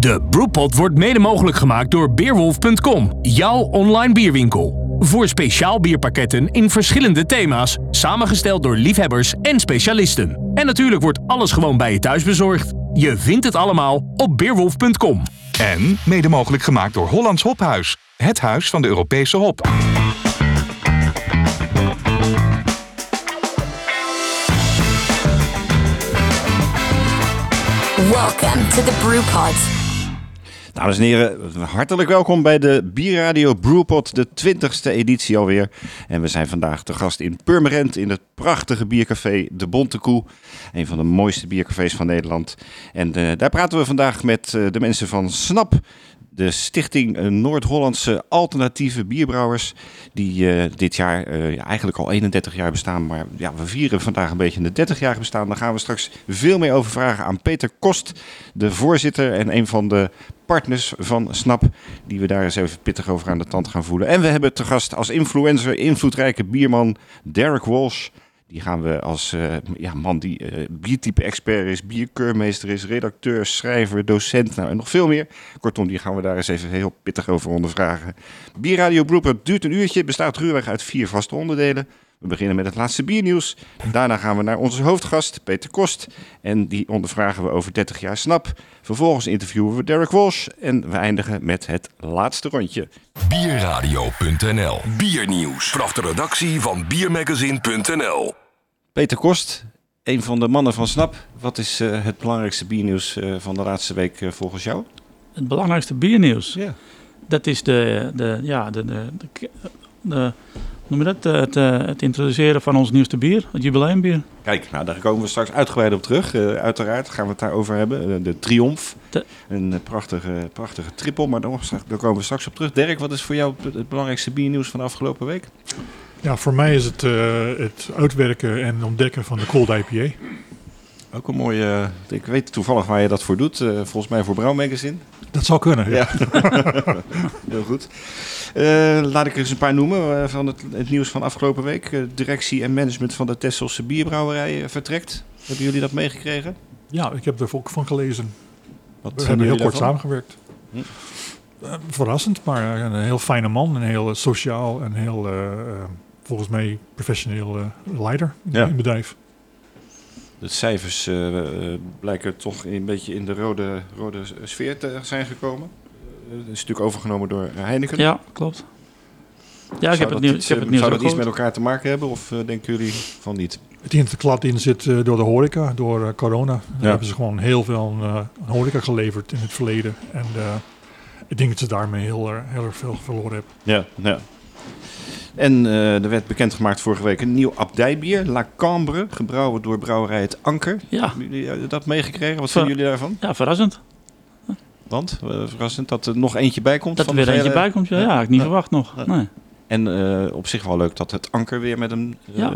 De Brewpot wordt mede mogelijk gemaakt door Beerwolf.com, jouw online bierwinkel. Voor speciaal bierpakketten in verschillende thema's, samengesteld door liefhebbers en specialisten. En natuurlijk wordt alles gewoon bij je thuis bezorgd. Je vindt het allemaal op Beerwolf.com. En mede mogelijk gemaakt door Hollands Hophuis. Het huis van de Europese hop. Welcome to the Brewpod. Dames en heren, hartelijk welkom bij de Bierradio Brewpot, de 20ste editie alweer. En we zijn vandaag te gast in Purmerend in het prachtige biercafé De Bonte Koe. Een van de mooiste biercafés van Nederland. En eh, daar praten we vandaag met eh, de mensen van SNAP, de Stichting Noord-Hollandse Alternatieve Bierbrouwers. Die eh, dit jaar eh, eigenlijk al 31 jaar bestaan. Maar ja, we vieren vandaag een beetje de 30 jaar bestaan. Daar gaan we straks veel meer over vragen aan Peter Kost, de voorzitter en een van de partners van SNAP. Die we daar eens even pittig over aan de tand gaan voelen. En we hebben te gast als influencer, invloedrijke bierman Derek Walsh. Die gaan we als eh, ja, man die eh, biertype-expert is, bierkeurmeester is, redacteur, schrijver, docent nou, en nog veel meer. Kortom, die gaan we daar eens even heel pittig over ondervragen. Bierradio duurt een uurtje, bestaat ruwweg uit vier vaste onderdelen. We beginnen met het laatste biernieuws. Daarna gaan we naar onze hoofdgast, Peter Kost. En die ondervragen we over 30 jaar snap. Vervolgens interviewen we Derek Walsh. En we eindigen met het laatste rondje. Bierradio.nl Biernieuws. Vanaf de redactie van Biermagazine.nl Peter Kost, een van de mannen van Snap. Wat is eh, het belangrijkste biernieuws eh, van de laatste week eh, volgens jou? Het belangrijkste biernieuws. Ja. Dat is de, de, ja, de, de, de, de- hoe noem je dat? Het, eh, het introduceren van ons nieuwste bier, het jubileumbier. Kijk, nou, daar komen we straks uitgebreid op terug. Eh, uiteraard gaan we het daarover hebben. Eh, de Triomf. De- Een eh, prachtige, prachtige triple, maar daar, daar komen we straks op terug. Dirk, wat is voor jou het, het belangrijkste biernieuws van de afgelopen week? Ja, voor mij is het eh, het uitwerken en ontdekken van de Cold IPA. Ook een mooie... eh, ik weet toevallig waar je dat voor doet. eh, volgens mij voor Brouw Magazine. Dat zou kunnen. Ja. Ja, heel goed. Eh, laat ik er eens een paar noemen van het, het nieuws van afgelopen week. Directie en management van de Tesselse Bierbrouwerij vertrekt. Hebben jullie dat meegekregen? ja, ik heb er ook van gelezen. Wat We hebben heel kort daarvan? samengewerkt. Hm. Verrassend, maar een heel fijne man. Een heel sociaal en heel, volgens mij, professioneel leider in Ja. het bedrijf. De cijfers eh, eh, blijken toch een beetje in de rode, rode sfeer te zijn gekomen. Eh, Het is natuurlijk overgenomen door Heineken. Ja, klopt. Ja, ik Zou heb dat het, nieuws, iets, ik heb het nieuws Zou dat iets met elkaar te maken hebben of denken jullie van niet? Dat de klad in zit eh, door de horeca, door corona. Daar Ja. hebben ze gewoon heel veel eh, aan horeca geleverd in het verleden. En eh, ik denk dat ze daarmee heel, erg- heel erg veel verloren hebben. Ja, ja. En eh, er werd bekendgemaakt vorige week een nieuw abdijbier, La Cambre, gebrouwen door brouwerij Het Anker. Ja, Hebben jullie eh, dat meegekregen? Wat Ver- vinden jullie daarvan? ja, verrassend. Want, eh, verrassend, dat er nog eentje bij komt. Dat er weer eentje hele- bij komt, ja, ja, had ik niet Ja. verwacht nog. Nee. En op zich wel leuk dat het Anker weer met een Ja.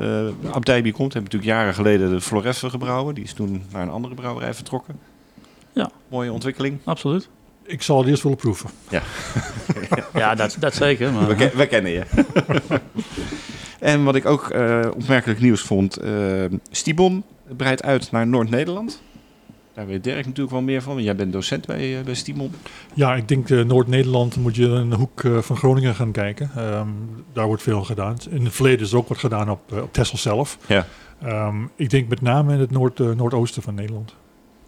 abdijbier komt. We hebben natuurlijk jaren geleden de Floreffe gebrouwen. Die is toen naar een andere brouwerij vertrokken. Ja. Mooie ontwikkeling. Absoluut. Ik zal het eerst willen proeven. Ja, dat, dat zeker. We, Maar, ken- we kennen je. en wat ik ook eh, opmerkelijk nieuws vond. eh Stibon breidt uit naar Noord-Nederland. Daar weet Dirk natuurlijk wel meer van. Jij bent docent bij, eh, bij Stibon. Ja, ik denk Noord-Nederland moet je in de hoek van Groningen gaan kijken. Ehm, daar wordt veel gedaan. In het verleden is ook wat gedaan op, op Texel zelf. Ja. Ehm, ik denk met name in het noord, noordoosten van Nederland.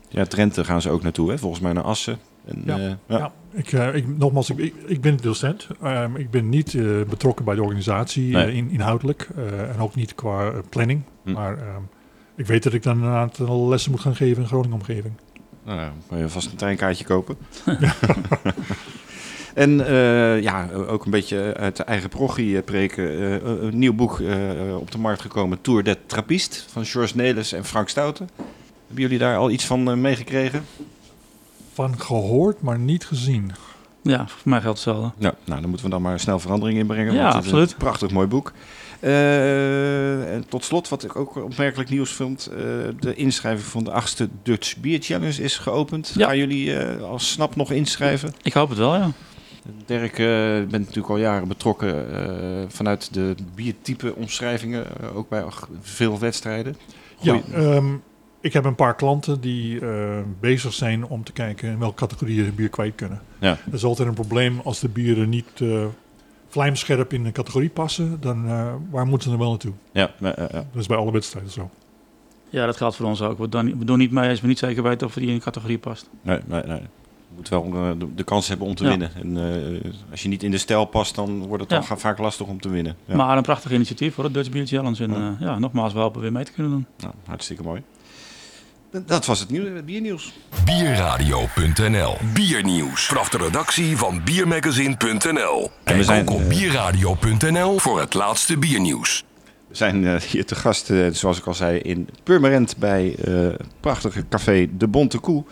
Ja, Drenthe gaan ze ook naartoe, hè? volgens mij naar Assen. En, Ja. eh, ja. Ja. Ik, eh, ik, nogmaals, ik, ik, ik ben docent. Ehm, ik ben niet eh, betrokken bij de organisatie Nee. in, inhoudelijk. eh, en ook niet qua planning. Hm. Maar ehm, ik weet dat ik dan een aantal lessen moet gaan geven in Groningen omgeving. Nou, ja, kan je vast een treinkaartje kopen. en eh, ja, ook een beetje uit de eigen prochie preken. eh, een nieuw boek eh, op de markt gekomen, Tour de Trappist, van George Nelis en Frank Stouten. Hebben jullie daar al iets van meegekregen? Van gehoord, maar niet gezien. ja, voor mij geldt hetzelfde. Ja, nou, dan moeten we dan maar snel verandering inbrengen. Ja, want het is absoluut. Een prachtig mooi boek. Eh, en tot slot, wat ik ook opmerkelijk nieuws vond. eh, de inschrijving van de achtste Dutch Beer Challenge is geopend. Ja. Gaan jullie eh, als SNAP nog inschrijven? Ik hoop het wel, ja. Dirk, eh bent natuurlijk al jaren betrokken eh, vanuit de biertype omschrijvingen. ook bij veel wedstrijden. Ja, ehm, ik heb een paar klanten die eh, bezig zijn om te kijken in welke categorieën ze bier kwijt kunnen. Ja. Dat is altijd een probleem als de bieren niet eh vlijmscherp in een categorie passen, dan eh, waar moeten ze er wel naartoe? Ja, ja, ja, ja. Dat is bij alle wedstrijden zo. Ja, dat geldt voor ons ook. We doen, we doen niet mee als we niet zeker weten of die in een categorie past. Nee, nee, nee. Je moet wel de, de kans hebben om te Ja. winnen. En eh, als je niet in de stijl past, dan wordt het Ja. toch vaak lastig om te winnen. Ja. Maar een prachtig initiatief voor de Dutch Beer Challenge. En Ja. eh, ja, nogmaals, we hopen weer mee te kunnen doen. Nou, hartstikke mooi. Dat was het nieuw, het biernieuws. Bierradio.nl Biernieuws. Vanaf de redactie van biermagazine.nl. Kijk we zijn, ook op eh, bierradio.nl voor het laatste biernieuws. We zijn eh, hier te gast, eh, zoals ik al zei, in Purmerend bij eh, het prachtige café De Bonte Koe.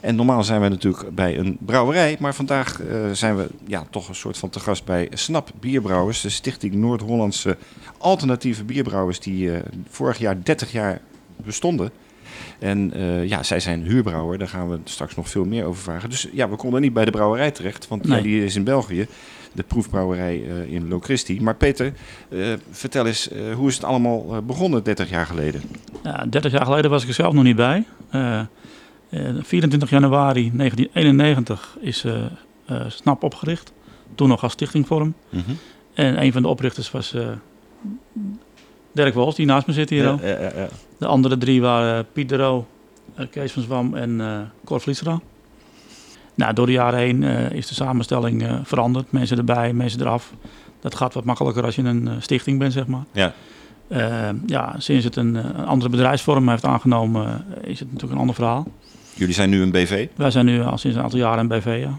En normaal zijn we natuurlijk bij een brouwerij, maar vandaag eh, zijn we ja, toch een soort van te gast bij Snap Bierbrouwers, de Stichting Noord-Hollandse Alternatieve Bierbrouwers, die eh, vorig jaar 30 jaar bestonden. En eh, ja, zij zijn huurbrouwer, daar gaan we straks nog veel meer over vragen. Dus ja, we konden niet bij de brouwerij terecht, want ja, die is in België, de proefbrouwerij eh, in Locristi. Maar Peter, eh, vertel eens, hoe is het allemaal begonnen 30 jaar geleden? Ja, 30 jaar geleden was ik er zelf nog niet bij. Eh, eh, 24 januari 1991 is SNAP opgericht. Toen nog als stichtingvorm. En een van de oprichters was Dirk Wals, die naast me zit hier. Ja, al. ja, ja, ja. De andere drie waren Piet de Roo, eh, Kees van Zwam en eh Cor Vlietstra. Nou, door de jaren heen eh, is de samenstelling veranderd. Mensen erbij, mensen eraf. Dat gaat wat makkelijker als je een stichting bent, zeg maar. Ja. Ja, sinds het een, een andere bedrijfsvorm heeft aangenomen, is het natuurlijk een ander verhaal. Jullie zijn nu een BV. Wij zijn nu al sinds een aantal jaren een BV, ja.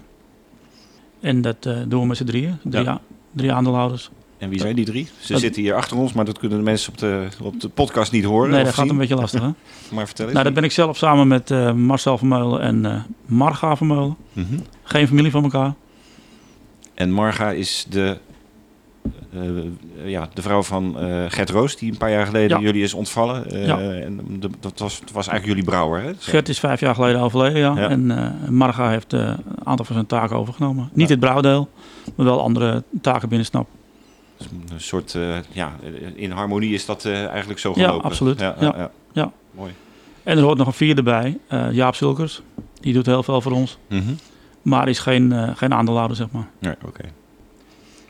En dat doen we met z'n drieën. Drie, Ja. drie aandeelhouders. En wie zijn die drie? Ze Dat- zitten hier achter ons, maar dat kunnen de mensen op de, op de podcast niet horen. nee, dat gaat zien. een beetje lastig, hè? Maar vertel eens. nou, dat ben ik zelf samen met eh, Marcel Vermeulen en eh Marga Vermeulen. Mhm. Geen familie van elkaar. En Marga is de, eh, ja, de vrouw van eh Gert Roos, die een paar jaar geleden Ja. jullie is ontvallen. Eh, Ja. En de- dat was, dat was eigenlijk jullie brouwer, hè? Gert is vijf jaar geleden overleden, ja. Ja. En eh, Marga heeft eh, een aantal van zijn taken overgenomen. Niet het brouwdeel, maar wel andere taken binnen SNAP. Dus Een soort, eh, ja, in harmonie is dat eh, eigenlijk zo Ja, gelopen. absoluut. Ja, Ja. ja. Ja. Mooi. En er hoort nog een vierde bij, eh, Jaap Zulkers. Die doet heel veel voor ons, Mhm. maar is geen, geen aandeelhouder, zeg maar. Ja, oké.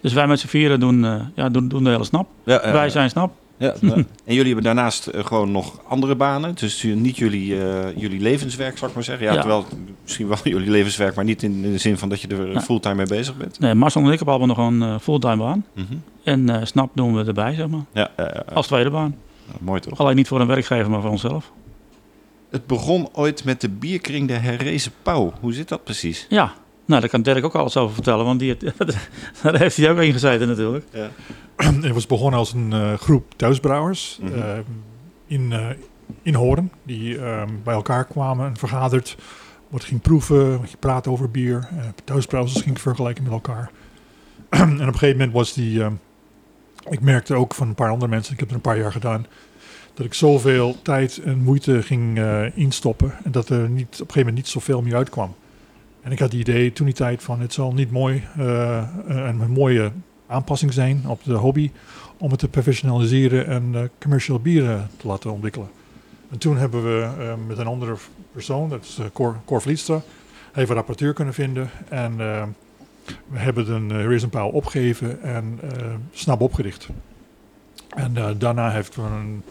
Dus wij met z'n vieren doen, ja, doen, doen de hele SNAP. Ja, wij zijn SNAP. Ja, ja. en jullie hebben daarnaast eh, gewoon nog andere banen. Dus niet jullie, eh, jullie levenswerk, zou ik maar zeggen. Ja, Ja. terwijl misschien wel jullie levenswerk, maar niet in de zin van dat je er Ja. fulltime mee bezig bent. Nee, Marcel en ik hebben allemaal nog een eh, fulltime baan. Mhm. En SNAP doen we erbij, zeg maar. Ja. Als tweede baan. Nou, mooi toch? Alleen niet voor een werkgever, maar voor onszelf. Het begon ooit met de bierkring de Herrezen Pauw. Hoe zit dat precies? Ja, nou, daar kan Dirk ook alles over vertellen, want die, daar heeft hij ook in gezeten natuurlijk. Het was begonnen als een eh, groep thuisbrouwers eh, in, eh, in Hoorn. Die eh, bij elkaar kwamen en vergaderd. Wat ging proeven, wat je praten over bier. Uh, thuisbrouwers ging vergelijken met elkaar. en op een gegeven moment was die... eh, ik merkte ook van een paar andere mensen, ik heb het een paar jaar gedaan... dat ik zoveel tijd en moeite ging eh, instoppen... en dat er niet, op een gegeven moment niet zoveel meer uitkwam. En ik had het idee toen die tijd van... het zal niet mooi eh, een, een mooie aanpassing zijn op de hobby om het te professionaliseren en eh commercial bieren te laten ontwikkelen. En toen hebben we eh, met een andere persoon, dat is Cor, Cor even een rapporteur kunnen vinden. En we hebben een uh, Paal opgegeven en uh, Snap opgericht. En uh, daarna heeft we een,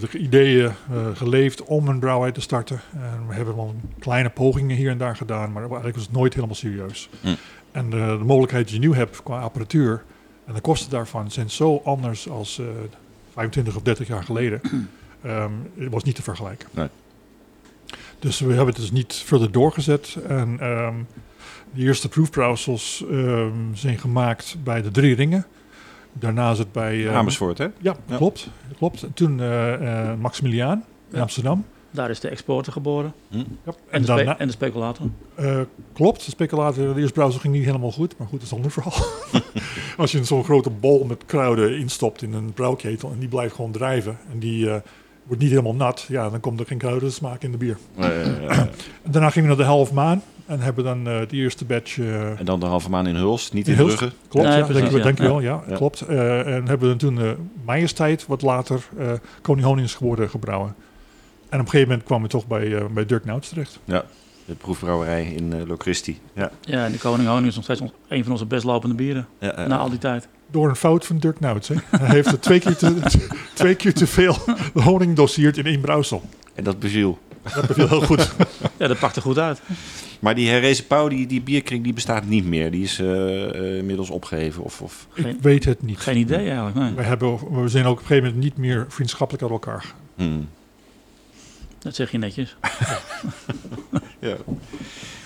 de ideeën uh, geleefd om een brouwerij te starten. En we hebben wel kleine pogingen hier en daar gedaan, maar eigenlijk was het nooit helemaal serieus. Hm. En de, de mogelijkheid die je nu hebt qua apparatuur en de kosten daarvan zijn zo anders als uh, 25 of 30 jaar geleden. Um, het was niet te vergelijken. Nee. Dus we hebben het dus niet verder doorgezet. En um, de eerste proefbrouwsels um, zijn gemaakt bij de Drie Ringen. Daarna is het bij... Uh, Amersfoort, hè? Ja, ja. klopt. klopt. En toen uh, uh, Maximiliaan in ja. Amsterdam. Daar is de exporter geboren. Hm. Ja. En, En, de daarna, en de speculator. uh, klopt, de speculator, de eerste browser ging niet helemaal goed, maar goed, dat is een ander verhaal. Als je zo'n grote bol met kruiden instopt in een brouwketel en die blijft gewoon drijven en die uh, wordt niet helemaal nat, ja, dan komt er geen kruidensmaak in de bier. en daarna gingen we naar de half maan en hebben dan uh, de eerste batch... en dan de halve maan in Hulst, niet in, in Brugge? Klopt, ja, precies, denk, ja. denk ja. wel, ja, ja. klopt. Uh, en hebben we dan toen uh, Majesteit, wat later Koning Honings geworden, gebrouwen. En op een gegeven moment kwamen we toch bij, eh, bij Dirk Nouts terecht. Ja, de proefbrouwerij in eh Locristi. Ja. Ja, en de Koning Honing is nog steeds ons- een van onze best lopende bieren. Ja, eh, Na al die tijd. Door een fout van Dirk Nouts. Hè. Hij heeft er twee keer te, twee keer te veel honing doseerd in één brouwsel. En dat beviel. Dat beviel heel goed. Ja, dat pakte goed uit. Maar die herrezen pauw, die, die bierkring, die bestaat niet meer. Die is eh, eh, inmiddels opgeheven. Of, of... Ik Geen- weet het niet. Geen idee eigenlijk, nee. We, hebben, we zijn ook op een gegeven moment niet meer vriendschappelijk uit elkaar. Hmm. Dat zeg je netjes. Ja.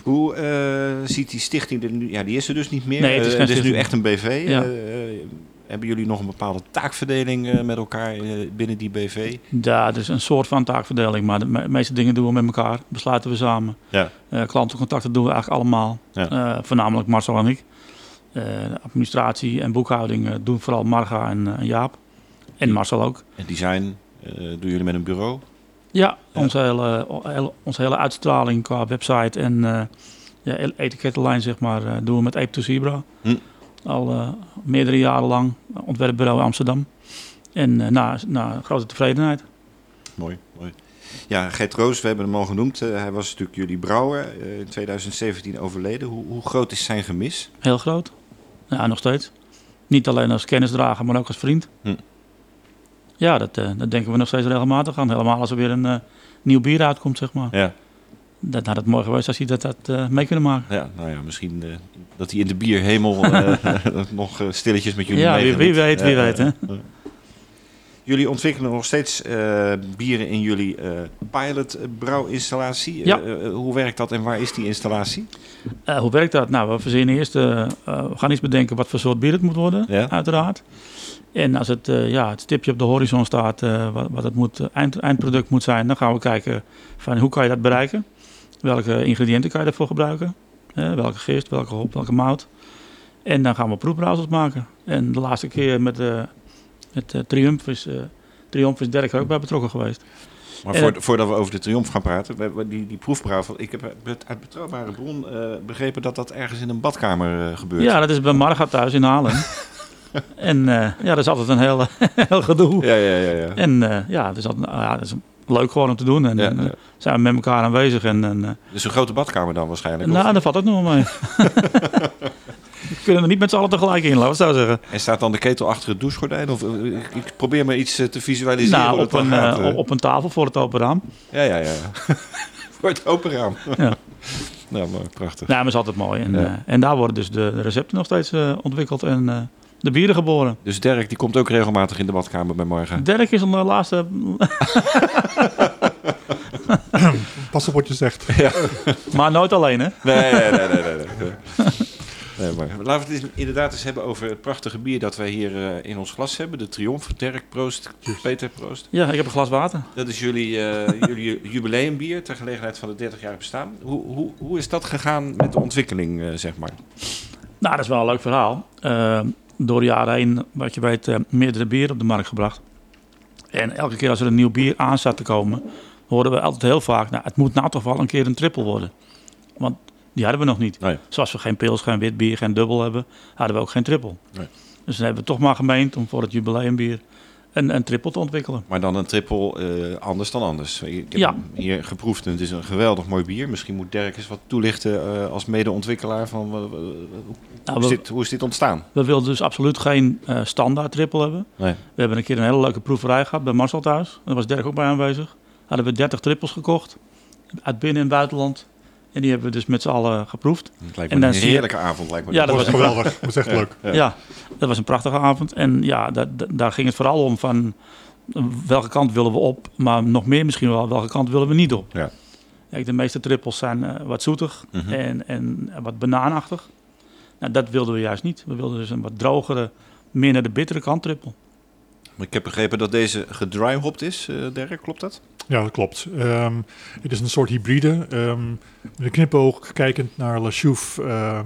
Hoe eh, ziet die stichting er nu? Ja, die is er dus niet meer. Nee, het is nu echt een BV. Ja. Hebben jullie nog een bepaalde taakverdeling eh, met elkaar eh, binnen die BV? Ja, is een soort van taakverdeling, maar de me- meeste dingen doen we met elkaar. Besluiten we samen. Ja. Eh, klantencontacten doen we eigenlijk allemaal. Ja. Voornamelijk Marcel en ik. Administratie en boekhouding doen vooral Marga en, en Jaap. En Marcel ook. En design doen jullie met een bureau? Ja, Ja. Onze, hele, hele- onze hele uitstraling qua website en ja, e- etikettenlijn zeg maar, doen we met Ape to Zebra. Hm. Al eh, meerdere jaren lang. eh, Ontwerpbureau Amsterdam. En eh, na, na grote tevredenheid. Mooi, mooi. Ja, Gert Roos, we hebben hem al genoemd. Hij was natuurlijk jullie brouwer. in 2017 overleden. Hoe, hoe groot is zijn gemis? Heel groot. Ja, nog steeds. Niet alleen als kennisdrager, maar ook als vriend. Hm. Ja, dat, dat denken we nog steeds regelmatig aan. Helemaal als er weer een nieuw bier uitkomt, zeg maar. Ja, Dat had het mooi geweest als hij dat had eh, mee kunnen maken. ja nou ja, misschien eh, dat hij in de bierhemel eh, nog stilletjes met jullie Ja, wie, meegeniet. wie weet, wie weet. Hè? Jullie ontwikkelen nog steeds bieren in jullie eh pilot brouwinstallatie. Ja. Hoe werkt dat en waar is die installatie? Hoe werkt dat? Nou, we verzinnen eerst, we gaan eens bedenken wat voor soort bier het moet worden, Ja. uiteraard. En als het, eh, ja, het stipje op de horizon staat, wat, wat het moet, eind, eindproduct moet zijn, dan gaan we kijken van hoe kan je dat bereiken? Welke ingrediënten kan je daarvoor gebruiken? Welke gist, welke hop, welke mout? En dan gaan we proefbrouwsels maken. En de laatste keer met, eh met eh, Triumph, is, eh, Triumph is Dirk er ook bij betrokken geweest. Maar voor, voordat we over de triomf gaan praten, die, die ik heb uit betrouwbare bron begrepen dat dat ergens in een badkamer gebeurt. Ja, dat is bij Marga thuis in Haarlem. en ja, dat is altijd een heel, heel gedoe. ja, ja, ja. ja. En ja, het is, altijd, ja, het is leuk gewoon om te doen. En, Ja, en, eh, zijn we met elkaar aanwezig. En, en eh, Dus een grote badkamer dan waarschijnlijk. nou, daar valt ook nog wel mee. we kunnen er niet met z'n allen tegelijk in, laten we het zo zeggen. En staat dan de ketel achter het douchegordijn? Of, eh, ik, probeer maar iets te visualiseren. nou, op een, gaat, op een tafel voor het open raam. Ja, ja, ja. Voor het open raam. Ja. Nou, mooi, prachtig. Nou, maar is altijd mooi. En, Ja. en daar worden dus de, recepten nog steeds ontwikkeld en de bieren geboren. Dus Dirk, die komt ook regelmatig in de badkamer bij morgen. Dirk is een eh, laatste... Pas op wat je zegt. maar nooit alleen, hè? Nee, nee, nee, nee. nee, nee. Nee, maar laten we het eens- inderdaad eens hebben over het prachtige bier dat wij hier eh, in ons glas hebben. De Triomf. Dirk, proost. Peter, proost. Ja, ik heb een glas water. Dat is jullie, eh, jullie jubileumbier ter gelegenheid van het 30 jaar bestaan. Hoe, hoe, hoe is dat gegaan met de ontwikkeling, eh, zeg maar? Nou, dat is wel een leuk verhaal. Door de jaren heen, wat je weet, eh, meerdere bieren op de markt gebracht. En elke keer als er een nieuw bier aan zat te komen, hoorden we altijd heel vaak, nou, het moet nou toch wel een keer een triple worden. Want die hadden we nog niet. Nee. Zoals we geen pils, geen wit bier, geen dubbel hebben, hadden we ook geen triple. Nee. Dus dan hebben we toch maar gemeend om voor het jubileumbier een, een triple te ontwikkelen. Maar dan een triple eh, anders dan anders. Ik heb Ja. hier geproefd en het is een geweldig mooi bier. Misschien moet Dirk eens wat toelichten eh, als medeontwikkelaar van eh, hoe, Nou, is we, dit, hoe is dit ontstaan? we wilden dus absoluut geen standaard triple hebben. Nee. We hebben een keer een hele leuke proeverij gehad bij Marcel thuis. Daar was Dirk ook bij aanwezig. Hadden we 30 trippels gekocht. Uit binnen- en buitenland. En die hebben we dus met z'n allen geproefd. Het lijkt En me een je- heerlijke avond. Lijkt me Ja, dat was geweldig. Dat was echt leuk. Ja. Ja. dat was een prachtige avond. En ja, da- da- daar ging het vooral om van welke kant willen we op. Maar nog meer misschien wel, welke kant willen we niet op. Ja. Kijk, de meeste trippels zijn eh, wat zoetig Mhm. en, en wat banaanachtig. Nou, dat wilden we juist niet. We wilden dus een wat drogere, meer naar de bittere kant trippel. Maar Ik heb begrepen dat deze gedryhopt is, eh Dirk, klopt dat? Ja, dat klopt. Ehm, het is een soort hybride. met een knipoog kijkend naar La Chouffe eh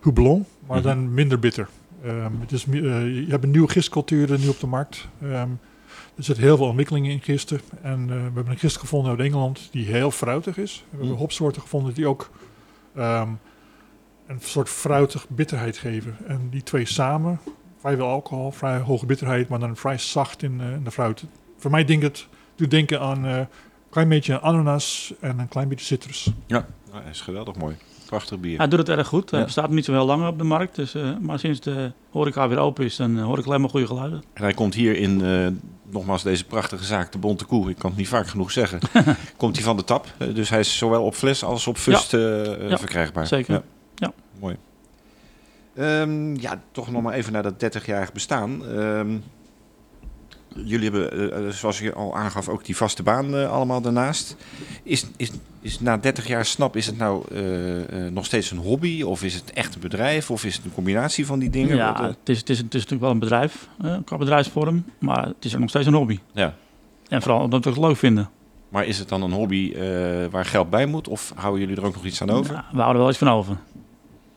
Houblon, maar Mhm. dan minder bitter. Ehm, het is, eh, je hebt een nieuwe gistcultuur nu op de markt. Er zitten heel veel ontwikkelingen in gisten. En eh, we hebben een gist gevonden uit Engeland die heel fruitig is. We hebben Mhm. hopsoorten gevonden die ook een soort fruitig bitterheid geven. En die twee samen, vrij veel alcohol, vrij hoge bitterheid, maar dan vrij zacht in, in de fruit. Voor mij denk het, doet denken aan eh, klein beetje ananas en een klein beetje citrus. Ja, dat is geweldig mooi. Prachtig bier. Hij doet het erg goed. Hij Ja. bestaat niet zo heel lang op de markt. Dus, eh, maar sinds de horeca weer open is, dan eh, hoor ik alleen maar goede geluiden. En hij komt hier in, eh, nogmaals, deze prachtige zaak, de Bonte Koe. Ik kan het niet vaak genoeg zeggen. komt hij van de tap. Dus hij is zowel op fles als op fust Ja, verkrijgbaar. zeker. Ja. Ja. Mooi. Ehm, ja, toch nog maar even naar dat 30-jarig bestaan. Ehm, jullie hebben, eh, eh, zoals je al aangaf, ook die vaste baan eh, allemaal daarnaast. Is, is, is na 30 jaar snap, is het nou nog steeds een hobby? Of is het echt een bedrijf? Of is het een combinatie van die dingen? Ja, het is, het, is, het is natuurlijk wel een bedrijf, qua bedrijfsvorm. Maar het is ook nog steeds een hobby. ja. En vooral omdat we het leuk vinden. Maar is het dan een hobby waar geld bij moet? Of houden jullie er ook nog iets aan over? Ja, we houden er wel iets van over.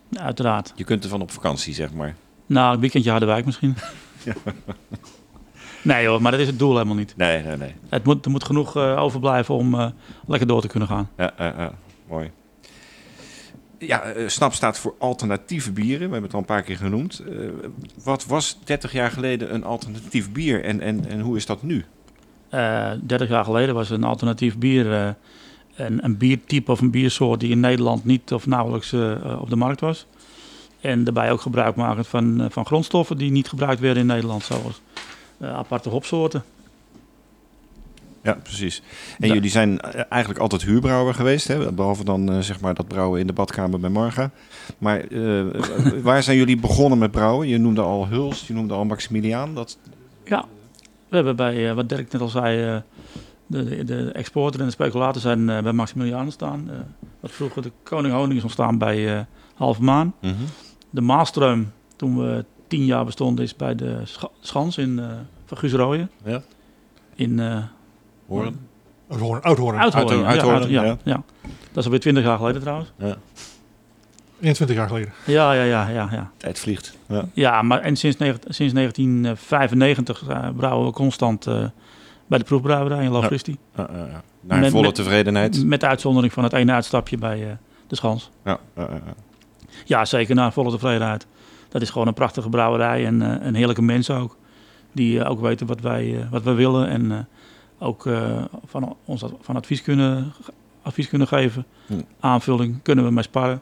Ja, uiteraard. Je kunt ervan op vakantie, zeg maar. Nou, een weekendje Harderwijk misschien. Nee hoor, maar dat is het doel helemaal niet. Nee, nee, nee. Het moet, er moet genoeg eh, overblijven om eh, lekker door te kunnen gaan. Ja, ja, mooi. Ja, eh, SNAP staat voor alternatieve bieren. We hebben het al een paar keer genoemd. Wat was 30 jaar geleden een alternatief bier en, en, en hoe is dat nu? Eh 30 jaar geleden was een alternatief bier een, een biertype of een biersoort die in Nederland niet of nauwelijks op de markt was. En daarbij ook gebruik maken van, van grondstoffen die niet gebruikt werden in Nederland, zoals aparte hopsoorten. Ja, precies. En Ja. jullie zijn eh, eigenlijk altijd huurbrouwer geweest, hè? behalve dan eh, zeg maar dat brouwen in de badkamer bij Marga. Maar eh, waar zijn jullie begonnen met brouwen? Je noemde al Hulst, je noemde al Maximiliaan. Dat, Ja, we hebben bij, eh, wat Dirk net al zei, eh, de, de, de exporter en de speculator zijn eh, bij Maximiliaan staan. Eh, wat vroeger de Koning Honing is ontstaan bij eh Halve Maan. Mhm. De Maalstroom, toen we tien jaar bestonden, is bij de Scha- Schans in uh, Van. Ja. In uh, Horen? Oudhoorn. Oudhoorn. Ja, ja, ja. ja. Dat is alweer twintig jaar geleden trouwens. 21 jaar geleden. Ja, ja, ja, ja. Ja, Tijd vliegt. Ja. ja maar en sinds, sinds 1995 eh, brouwen we constant eh, bij de proefbrouwerij in. Ja, ja, ja. Naar Met- volle met- tevredenheid. Met de uitzondering van het ene uitstapje bij eh, de Schans. Ja, ja, ja, ja. Ja, zeker naar volle tevredenheid. Dat is gewoon een prachtige brouwerij en een heerlijke mensen ook. Die eh, ook weten wat wij, eh, wat wij willen en ook van ons van advies kunnen, advies kunnen geven. Hm. Aanvulling kunnen we mee sparren.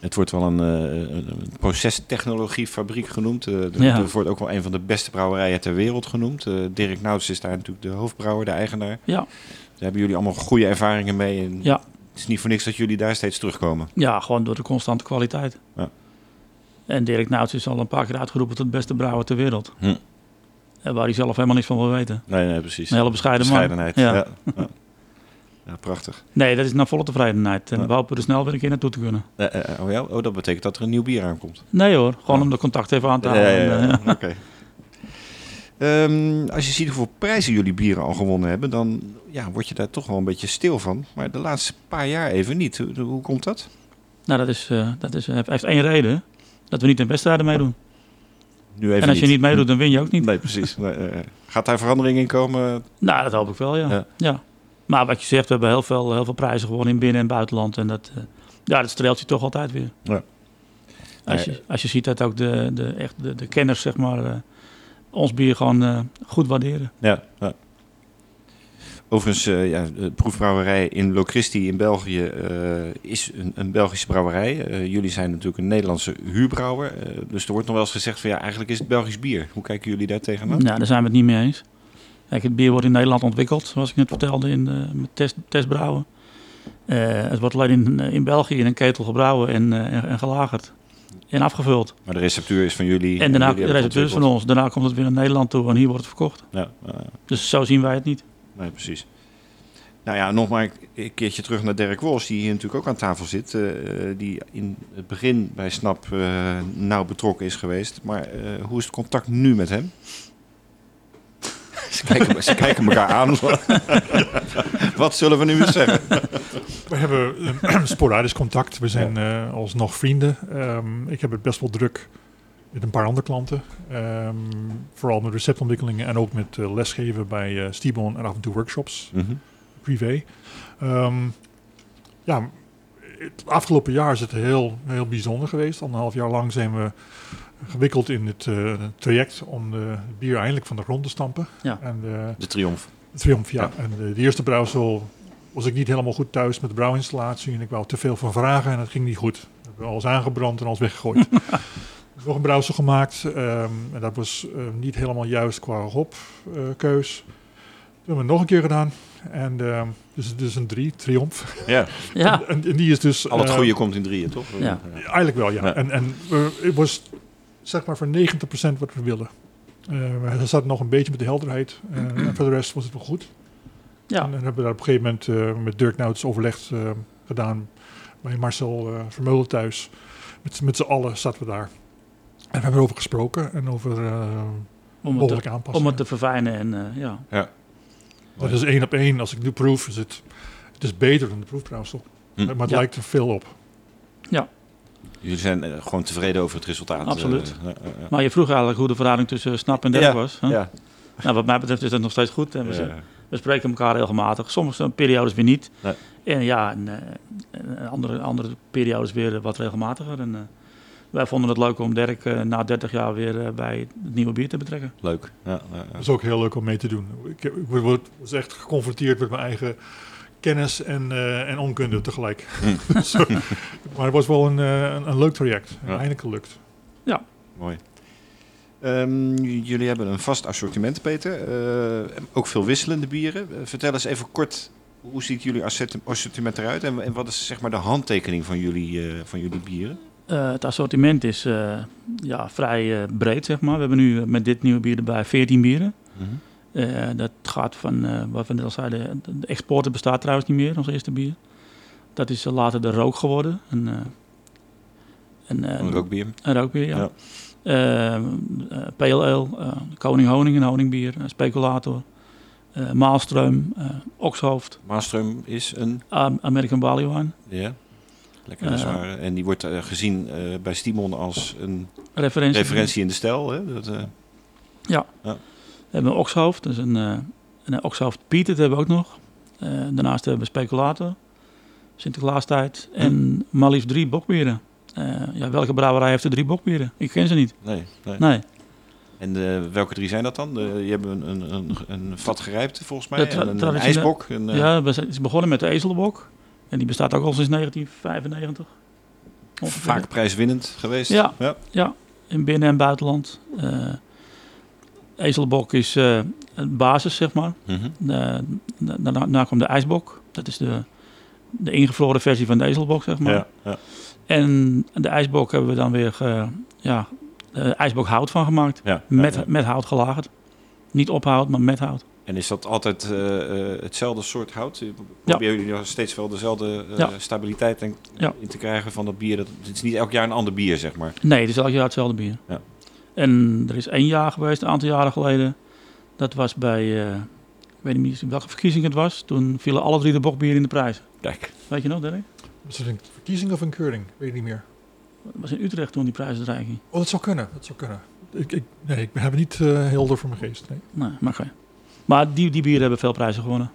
Het wordt wel een, een procestechnologiefabriek genoemd. Ja. Het wordt ook wel een van de beste brouwerijen ter wereld genoemd. Dirk Nouts is daar natuurlijk de hoofdbrouwer, de eigenaar. Ja, Daar hebben jullie allemaal goede ervaringen mee. En Ja. Het is niet voor niks dat jullie daar steeds terugkomen. ja, gewoon door de constante kwaliteit. Ja. En Dirk Nouts is al een paar keer uitgeroepen tot beste brouwer ter wereld. Hm. En waar hij zelf helemaal niks van wil weten. Nee, nee, precies. Een hele bescheiden man. Bescheidenheid. Ja. Ja. Ja. Ja, prachtig. Nee, dat is naar volle tevredenheid. En Ja. we hopen er snel weer een keer naartoe te kunnen. Eh, eh, oh, ja? oh, dat betekent dat er een nieuw bier aankomt. Nee hoor, gewoon Ja. om de contact even aan te Ja, houden. ja, ja. eh, Oké. Ehm, als je ziet hoeveel prijzen jullie bieren al gewonnen hebben, dan ja, word je daar toch wel een beetje stil van. Maar de laatste paar jaar even niet. Hoe, hoe komt dat? Nou, dat, is, eh, dat is, heeft heeft één reden. Dat we niet in wedstrijden meedoen. Nu even en als je niet meedoet, dan win je ook niet. Nee, precies. Nee, eh, eh. gaat daar verandering in komen? Nou, dat hoop ik wel, ja. Ja. ja. Maar wat je zegt, we hebben heel veel, heel veel prijzen gewonnen in binnen- en buitenland. En dat, eh, ja, dat streelt je toch altijd weer. Ja. Als, je, als je ziet dat ook de, de, echt de, de kenners, zeg maar, ons bier gewoon goed waarderen. Ja. ja. Overigens, eh, ja, de proefbrouwerij in Locristi in België eh, is een, een Belgische brouwerij. Eh, jullie zijn natuurlijk een Nederlandse huurbrouwer. dus er wordt nog wel eens gezegd van ja, eigenlijk is het Belgisch bier. Hoe kijken jullie daar tegenaan? Nou, daar zijn we het niet mee eens. Kijk, het bier wordt in Nederland ontwikkeld, zoals ik net vertelde, in, met test, testbrouwen. Het wordt alleen in, in België in een ketel gebrouwen en, en, en gelagerd. En afgevuld. Maar de receptuur is van jullie. En daarna, jullie de receptuur is van ons. Daarna komt het weer naar Nederland toe en hier wordt het verkocht. ja. Dus zo zien wij het niet. Nee, precies. Nou ja, nog maar een keertje terug naar Dirk Wos, die hier natuurlijk ook aan tafel zit. eh, die in het begin bij SNAP eh, nauw betrokken is geweest. Maar eh, hoe is het contact nu met hem? ze, kijken, ze kijken elkaar aan. Wat zullen we nu eens zeggen? We hebben sporadisch contact. We zijn eh, alsnog vrienden. Ehm, ik heb het best wel druk met een paar andere klanten. Ehm, vooral met receptontwikkelingen en ook met eh, lesgeven bij eh Stibon en af en toe workshops, Mhm. privé. Ehm, ja, het afgelopen jaar is het heel, heel bijzonder geweest. Anderhalf jaar lang zijn we gewikkeld in het eh, traject om de bier eindelijk van de grond te stampen. Ja. En de, De triomf. Triumph, ja. En de, de eerste brouwsel was ik niet helemaal goed thuis met de brouwinstallatie. En ik wou te veel van vragen en dat ging niet goed. We hebben alles aangebrand en alles weggegooid. Nog een brouwsel gemaakt. ehm, en dat was eh, niet helemaal juist qua hopkeus. Toen hebben we het nog een keer gedaan. En ehm, dus het is een drie, Triumph. Ja, Ja, En, en die is dus... al het eh, goede komt in drieën, toch? Ja. Eigenlijk wel, ja. Ja. En, en het was zeg maar voor 90% wat we wilden. Eh er zat nog een beetje met de helderheid. eh, en voor de rest was het wel goed. ja. En dan hebben we daar op een gegeven moment eh, met Dirk Nauts overlegd eh, gedaan. Bij Marcel uh, Vermeulen thuis. Met, z'n- met z'n allen zaten we daar. En we hebben erover gesproken en over eh om, het te, om het te verfijnen. En, eh, ja. Dat is één op één. Als ik nu proef, is het, het is beter dan de proefbrouwsel. Hm. Maar het Ja. lijkt er veel op. Jullie zijn eh, gewoon tevreden over het resultaat. Absoluut. Maar je vroeg eigenlijk hoe de verhouding tussen Snap en Ja, was. hè? ja. Nou, wat mij betreft is dat nog steeds goed. En we, Ja. we spreken elkaar regelmatig. Sommige periodes weer niet. Nee. En ja, en, eh, en andere, andere periodes weer wat regelmatiger. En, eh, wij vonden het leuk om Dirk eh, na 30 jaar weer eh, bij het nieuwe bier te betrekken. Leuk. Ja, ja, ja. Dat is ook heel leuk om mee te doen. Ik, ik word- was echt geconfronteerd met mijn eigen kennis en, eh, en onkunde tegelijk. Zo. maar het was wel een, een, een leuk traject. Ja. Eindelijk gelukt. Mooi. Ehm, jullie hebben een vast assortiment, Peter. Eh, ook veel wisselende bieren. Vertel eens even kort, hoe ziet jullie assorti- assortiment eruit? En, en wat is zeg maar de handtekening van jullie, eh, van jullie bieren? Eh, het assortiment is eh, ja, vrij eh, breed, zeg maar. We hebben nu met dit nieuwe bier erbij 14 bieren. Eh, dat gaat van, wat we net al zeiden, de exporter bestaat trouwens niet meer, ons eerste bier. Dat is later de rook geworden. Een, eh, een, rookbier. een rookbier, ja. Ja. Eh, eh, Pale Ale, eh, Koning Honing, een honingbier, speculator. eh Maalstroom, eh Oxhoofd, Maastrum is een, Am- American Barley Wine, ja, lekker Eh. zware. En die wordt eh, gezien eh, bij Stimon als een referentie. referentie in de stijl. Hè? Dat, eh, We hebben een Oxhoofd, dus een, een Oxhoofd Piet, dat hebben we ook nog. Daarnaast hebben we Speculator, Sinterklaastijd en maar liefst drie bokbieren. Ja, welke brouwerij heeft er drie bokbieren? Ik ken ze niet. nee, nee. Nee, En eh, welke drie zijn dat dan? De, je hebt een, een, een, een vat gerijpte volgens mij. De en een, ijsbok. Een, ja, we zijn, is begonnen met de ezelbok. En die bestaat ook al sinds 1995. ongeveer. Vaak prijswinnend geweest. Ja. ja. Ja, in binnen- en buitenland. Eh ezelbok is eh, een basis, zeg maar. Mhm. Eh, da- daarna, daarna komt de ijsbok. Dat is de, de ingevroren versie van de ezelbok, zeg maar. Ja, ja. En de ijsbok hebben we dan weer ge, ja, eh, ijsbok hout van gemaakt. Ja, Met, met hout gelagerd. Niet op hout, maar met hout. En is dat altijd eh, eh, hetzelfde soort hout? Proberen jullie nog steeds wel dezelfde eh, Ja. stabiliteit en, Ja. in te krijgen van dat bier? Dat, het is niet elk jaar een ander bier, zeg maar. Nee, het is elk jaar hetzelfde bier. Ja. En er is één jaar geweest, een aantal jaren geleden. Dat was bij, eh, ik weet niet meer welke verkiezing het was. Toen vielen alle drie de bokbieren in de prijs. Kijk. Weet je nog, Dirk? Was het een verkiezing of een keuring? Weet ik niet meer. Dat was in Utrecht toen die prijsuitreiking. Oh, dat zou kunnen. Dat zou kunnen. Ik, ik, nee, ik heb het niet eh, helder voor mijn geest. Nee. Nee, maar geen. Maar die, die bieren hebben veel prijzen gewonnen.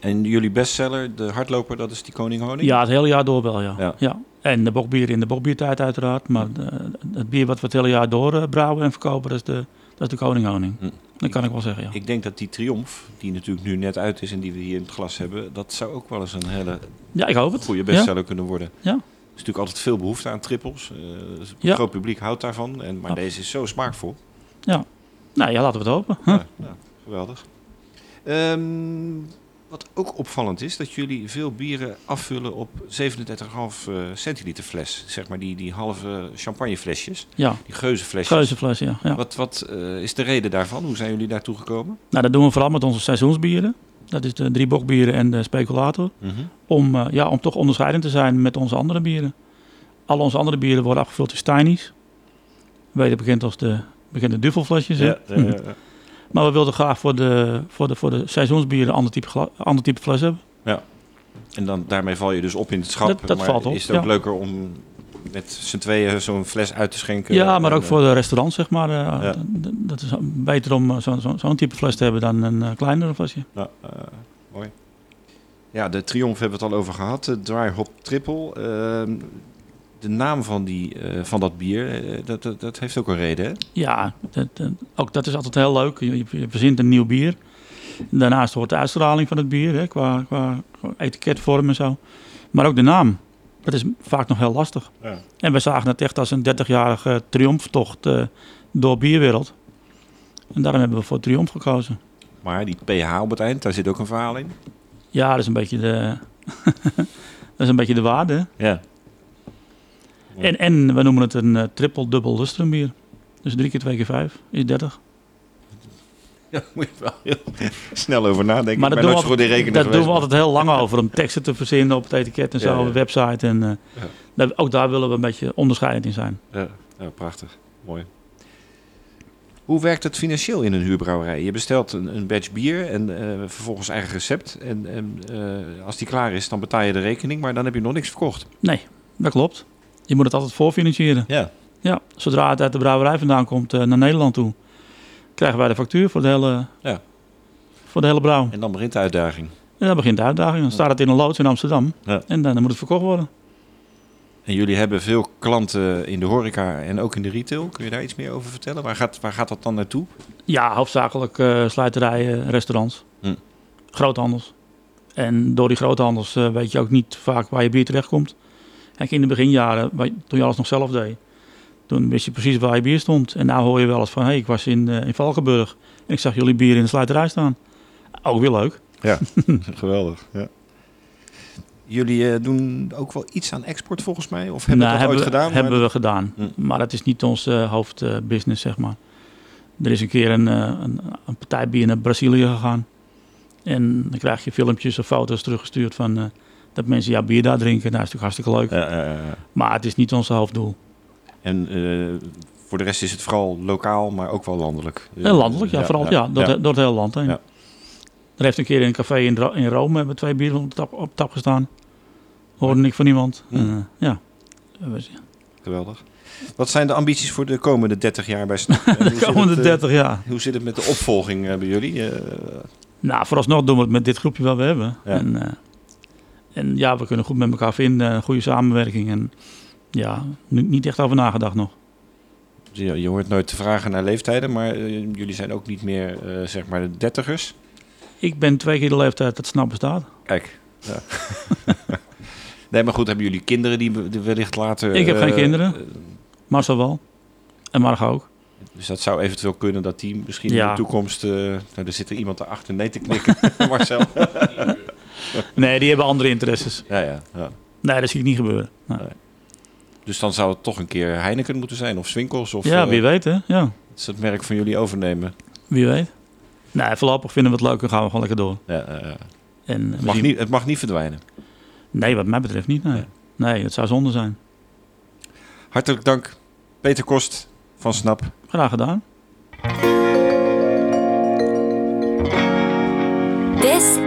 En jullie bestseller, de hardloper, dat is die Koning Honing? Ja, het hele jaar door wel, ja. Ja. ja. En de bokbier in de bokbiertijd uiteraard. Maar de- het bier wat we het hele jaar door eh, brouwen en verkopen, dat is de, dat is de koninghoning. Hm. Dat kan ik wel zeggen, ja. Ik denk dat die Triomf, die natuurlijk nu net uit is en die we hier in het glas hebben, dat zou ook wel eens een hele Ja, ik hoop het. goede Ja. bestseller kunnen worden. Ja. Er is natuurlijk altijd veel behoefte aan trippels. Eh, dus het Ja. groot publiek houdt daarvan. En, maar Ja. deze is zo smaakvol. Nou ja, laten we het hopen. Huh? Geweldig. Ehm, wat ook opvallend is, dat jullie veel bieren afvullen op 37,5 eh, centiliter fles. Zeg maar die, die halve champagneflesjes, Ja, die geuzenflesjes. geuzenfles, ja. ja. Wat, wat eh, is de reden daarvan? Hoe zijn jullie daartoe gekomen? Nou, dat doen we vooral met onze seizoensbieren. Dat is de drie bokbieren en de speculator. Om, eh, ja, om toch onderscheidend te zijn met onze andere bieren. Al onze andere bieren worden afgevuld in Steinies. Weten bekend als de bekende ja, ja, ja. Maar we wilden graag voor de, voor de, voor de seizoensbieren een ander type, ander type fles hebben. En dan, daarmee val je dus op in het schap. Dat- dat maar valt op, is het ook ja. leuker om met z'n tweeën zo'n fles uit te schenken? Ja, maar En, ook eh, voor de restaurants, zeg maar. eh, Ja. Dat is beter om eh, zo'n zo, zo'n type fles te hebben dan een kleinere flesje. Ja, mooi. Ja, de Triumph hebben we het al over gehad. De Dry Hop Triple. Ehm, de naam van, die, eh, van dat bier, eh, dat, dat, dat heeft ook een reden, hè? Ja, dat, dat- ook dat is altijd heel leuk. Je, je- je verzint een nieuw bier. Daarnaast hoort de uitstraling van het bier, hè, qua, qua, etiketvorm en zo. Maar ook de naam. Dat is vaak nog heel lastig. Ja. En we zagen het echt als een 30-jarige triomftocht eh, door bierwereld. En daarom hebben we voor triomf gekozen. Maar die pH op het eind, daar zit ook een verhaal in. Ja, dat is een beetje de, dat is een beetje de waarde. hè. Ja. Ja. En, en we noemen het een eh, triple-dubbel lustrumbier. Dus drie keer twee keer vijf is 30. Daar moet je wel heel snel over nadenken. Maar Ik dat, ben doen we, altijd, dat doen we altijd heel lang over om teksten te verzinnen op het etiket en zo, Ja, ja. op de website. En, eh, Ja. ook daar willen we een beetje onderscheidend in zijn. Ja, ja, prachtig. Mooi. Hoe werkt het financieel in een huurbrouwerij? Je bestelt een, een batch bier en eh, vervolgens eigen recept. En, en eh, als die klaar is, dan betaal je de rekening, maar dan heb je nog niks verkocht. Nee, dat klopt. Je moet het altijd voorfinancieren. Ja. Ja, zodra het uit de brouwerij vandaan komt eh, naar Nederland toe, krijgen wij de factuur voor de hele, Ja. voor de hele brouw. En dan begint de uitdaging. En dan begint de uitdaging. Dan staat het in een loods in Amsterdam. Ja. En dan, dan moet het verkocht worden. En jullie hebben veel klanten in de horeca en ook in de retail. Kun je daar iets meer over vertellen? Waar gaat, waar gaat dat dan naartoe? Ja, hoofdzakelijk eh sluiterijen, restaurants, Hm. groothandels. En door die groothandels eh, weet je ook niet vaak waar je bier terechtkomt. Kijk, in de beginjaren, toen je alles nog zelf deed, toen wist je precies waar je bier stond. En nou hoor je wel eens van, hé, hey, ik was in, eh, in Valkenburg en ik zag jullie bier in de sluiterij staan. Ook weer leuk. Geweldig. Ja. Jullie eh, doen ook wel iets aan export volgens mij? Of hebben Nou, dat ooit gedaan? Hebben Maar- we gedaan. Hm. Maar dat is niet onze hoofdbusiness, zeg maar. Er is een keer een, eh, een, een partij bier naar Brazilië gegaan. En dan krijg je filmpjes of foto's teruggestuurd van eh, dat mensen jouw bier daar drinken. Nou, dat is natuurlijk hartstikke leuk. Ja, ja, ja. Maar het is niet ons hoofddoel. En eh, voor de rest is het vooral lokaal, maar ook wel landelijk. En landelijk, ja, vooral ja, door, Het, door het hele land heen. Ja. Er heeft een keer in een café in, in Rome hebben twee bieren op tap, op tap gestaan. Hoorde ik van niemand. Hm. En, eh, ja. Geweldig. Wat zijn de ambities voor de komende 30 jaar bij Snap? De zit komende het, eh, 30 jaar. Hoe zit het met de opvolging bij jullie? Nou, vooralsnog doen we het met dit groepje wat we hebben. Ja. En, en ja, we kunnen goed met elkaar vinden. Een goede samenwerking. En ja, nu- niet echt over nagedacht nog. je, je hoort nooit te vragen naar leeftijden, maar eh, jullie zijn ook niet meer eh, zeg maar de dertigers. Ik ben twee keer de leeftijd dat snap bestaat. Kijk. Ja. nee, maar goed, hebben jullie kinderen die wellicht later... Ik heb geen eh, kinderen. Marcel wel. En Marga ook. Dus dat zou eventueel kunnen dat die misschien in Ja. de toekomst... eh, nou, er zit er iemand erachter nee te knikken. Marcel. Nee, die hebben andere interesses. ja, ja, ja. Nee, dat zie ik niet gebeuren. Nee. Dus dan zou het toch een keer Heineken moeten zijn of Swinkels of ja, eh, wie weet hè. Ja, dat ze het merk van jullie overnemen. wie weet. Nee, voorlopig vinden we het leuk en gaan we gewoon lekker door. Ja, eh, eh. En het, mag niet, het mag niet verdwijnen. Nee, wat mij betreft niet. Nee, Nee. nee het zou zonde zijn. Hartelijk dank, Peter Kost van Snap. Graag gedaan.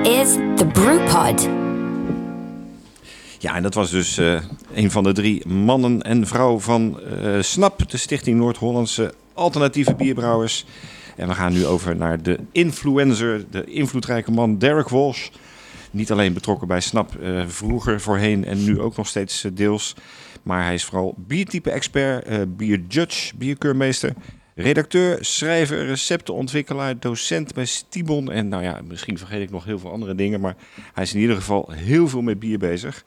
Is the Brewpod. Ja, en dat was dus eh, een van de drie mannen en vrouw van eh, SNAP, de Stichting Noord-Hollandse Alternatieve Bierbrouwers. En we gaan nu over naar de influencer, de invloedrijke man Derek Walsh. Niet alleen betrokken bij SNAP, eh, vroeger, voorheen en nu ook nog steeds deels. Maar hij is vooral biertype-expert, bierjudge, bierkeurmeester, redacteur, schrijver, receptenontwikkelaar, docent bij Stibon. En nou ja, misschien vergeet ik nog heel veel andere dingen, maar hij is in ieder geval heel veel met bier bezig.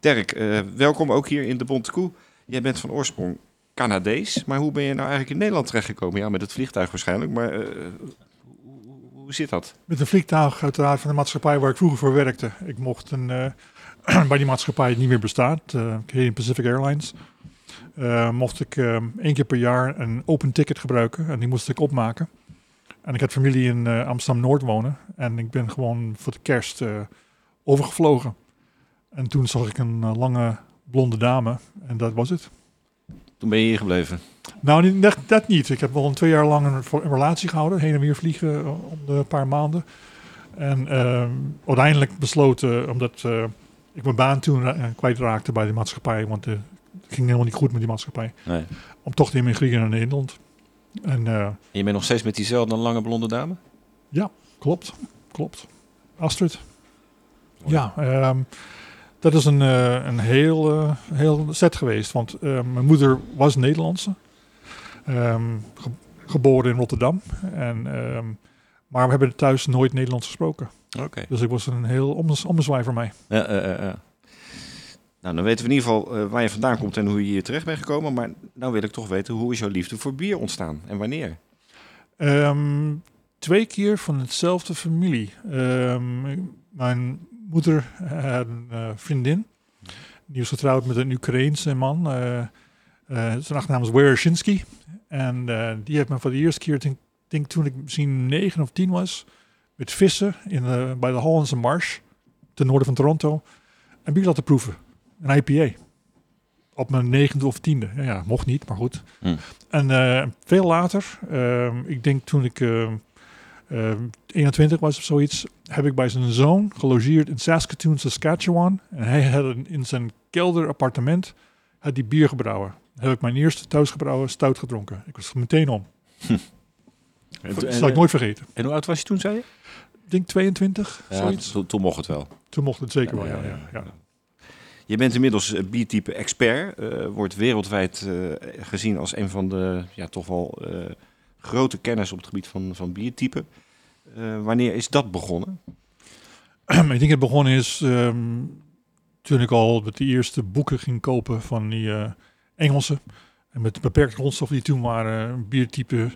Dirk, eh, welkom ook hier in de Bonte Koe. Jij bent van oorsprong Canadees, maar hoe ben je nou eigenlijk in Nederland terechtgekomen? Ja, met het vliegtuig waarschijnlijk, maar eh, hoe, zit dat? Met een vliegtuig uiteraard van de maatschappij waar ik vroeger voor werkte. Ik mocht een, eh, bij die maatschappij niet meer bestaat, uh, Canadian Pacific Airlines, eh, mocht ik eh, één keer per jaar een open ticket gebruiken en die moest ik opmaken. En ik had familie in eh, Amsterdam-Noord wonen en ik ben gewoon voor de kerst overgevlogen. En toen zag ik een lange blonde dame en dat was het. Toen ben je hier gebleven. Nou, dat, dat niet. Ik heb wel een twee jaar lang een, een relatie gehouden. Heen en weer vliegen om de paar maanden. En uiteindelijk besloten, omdat ik mijn baan toen uh, kwijtraakte bij de maatschappij. Want het ging helemaal niet goed met die maatschappij. Nee. Om toch te immigreren naar Nederland. En eh, En je bent nog steeds met diezelfde lange blonde dame? klopt, klopt. Astrid. Ja, ehm, dat is een, eh, een heel, eh, heel set geweest. Want mijn moeder was Nederlandse. Ehm, ge- geboren in Rotterdam. En ehm, Maar we hebben thuis nooit Nederlands gesproken. Oké. Dus ik was een heel ommez- ommezwaai voor mij. Ja, eh, eh. Nou, dan weten we in ieder geval eh, waar je vandaan komt en hoe je hier terecht bent gekomen. Maar nou wil ik toch weten, hoe is jouw liefde voor bier ontstaan en wanneer? Ehm, twee keer van hetzelfde familie. Ehm, mijn moeder had een eh, vriendin. Die was getrouwd met een Oekraïense man. eh, zijn achternaam is Wereshinsky. En die heeft me voor de eerste keer, denk, denk toen ik misschien negen of tien was, met vissen in bij de Hollandse Marsh, ten noorden van Toronto, een bier laten proeven. Een IPA. Op mijn negende of tiende. Ja, ja mocht niet, maar goed. Hm. En eh, veel later, ehm, ik denk toen ik ehm, ehm, 21 was of zoiets, heb ik bij zijn zoon gelogeerd in Saskatoon, Saskatchewan. En hij had een- in zijn kelder appartement had die bier gebrouwen. Heb ik mijn eerste thuisgebrouwen stout gedronken. Ik was meteen om. Dat zal ik nooit vergeten. en hoe oud was je toen, zei je? Ik denk 22, Ja, zoiets. toen, toen mocht het wel. Toen mocht het zeker wel, ja. ja, ja. Je bent inmiddels eh, biertype expert. eh, wordt wereldwijd eh, gezien als een van de ja, toch wel grote kennis op het gebied van, van biertypen. Wanneer is dat begonnen? ik denk dat het begonnen is ehm, toen ik al met de eerste boeken ging kopen van die Engelsen. En met beperkte grondstoffen die toen waren, een biertype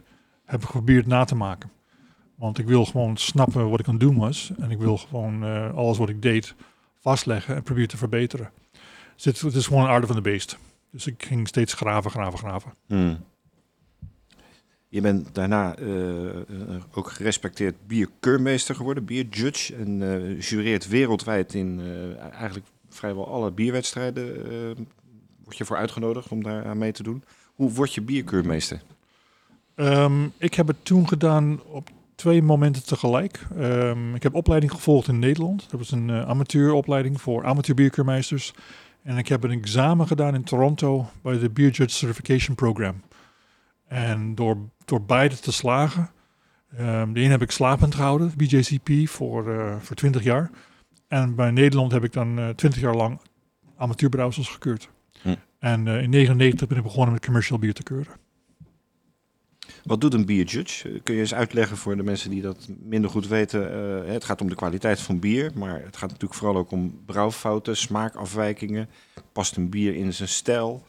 heb geprobeerd na te maken. Want ik wil gewoon snappen wat ik aan het doen was. En ik wil gewoon alles wat ik deed vastleggen en proberen te verbeteren. Dus het, het is gewoon een aarde van de beest. Dus ik ging steeds graven, graven, graven. Hmm. Je bent daarna eh, eh, ook gerespecteerd bierkeurmeester geworden, bierjudge. En eh jureert wereldwijd in eigenlijk vrijwel alle bierwedstrijden. word je voor uitgenodigd om daar aan mee te doen. Hoe word je bierkeurmeester? Ehm, ik heb het toen gedaan op twee momenten tegelijk. Ehm, ik heb opleiding gevolgd in Nederland. Dat was een amateuropleiding voor amateurbierkeurmeesters. En ik heb een examen gedaan in Toronto bij de Beer Judge Certification Program. En door, door beide te slagen, ehm, de ene heb ik slapend gehouden, BJCP, voor, eh, voor 20 jaar. En bij Nederland heb ik dan eh 20 jaar lang amateurbrouwsels gekeurd. Hm. En eh, in 99 ben ik begonnen met commercial bier te keuren. Wat doet een bierjudge? Kun je eens uitleggen voor de mensen die dat minder goed weten? Eh, het gaat om de kwaliteit van bier, maar het gaat natuurlijk vooral ook om brouwfouten, smaakafwijkingen. Past een bier in zijn stijl?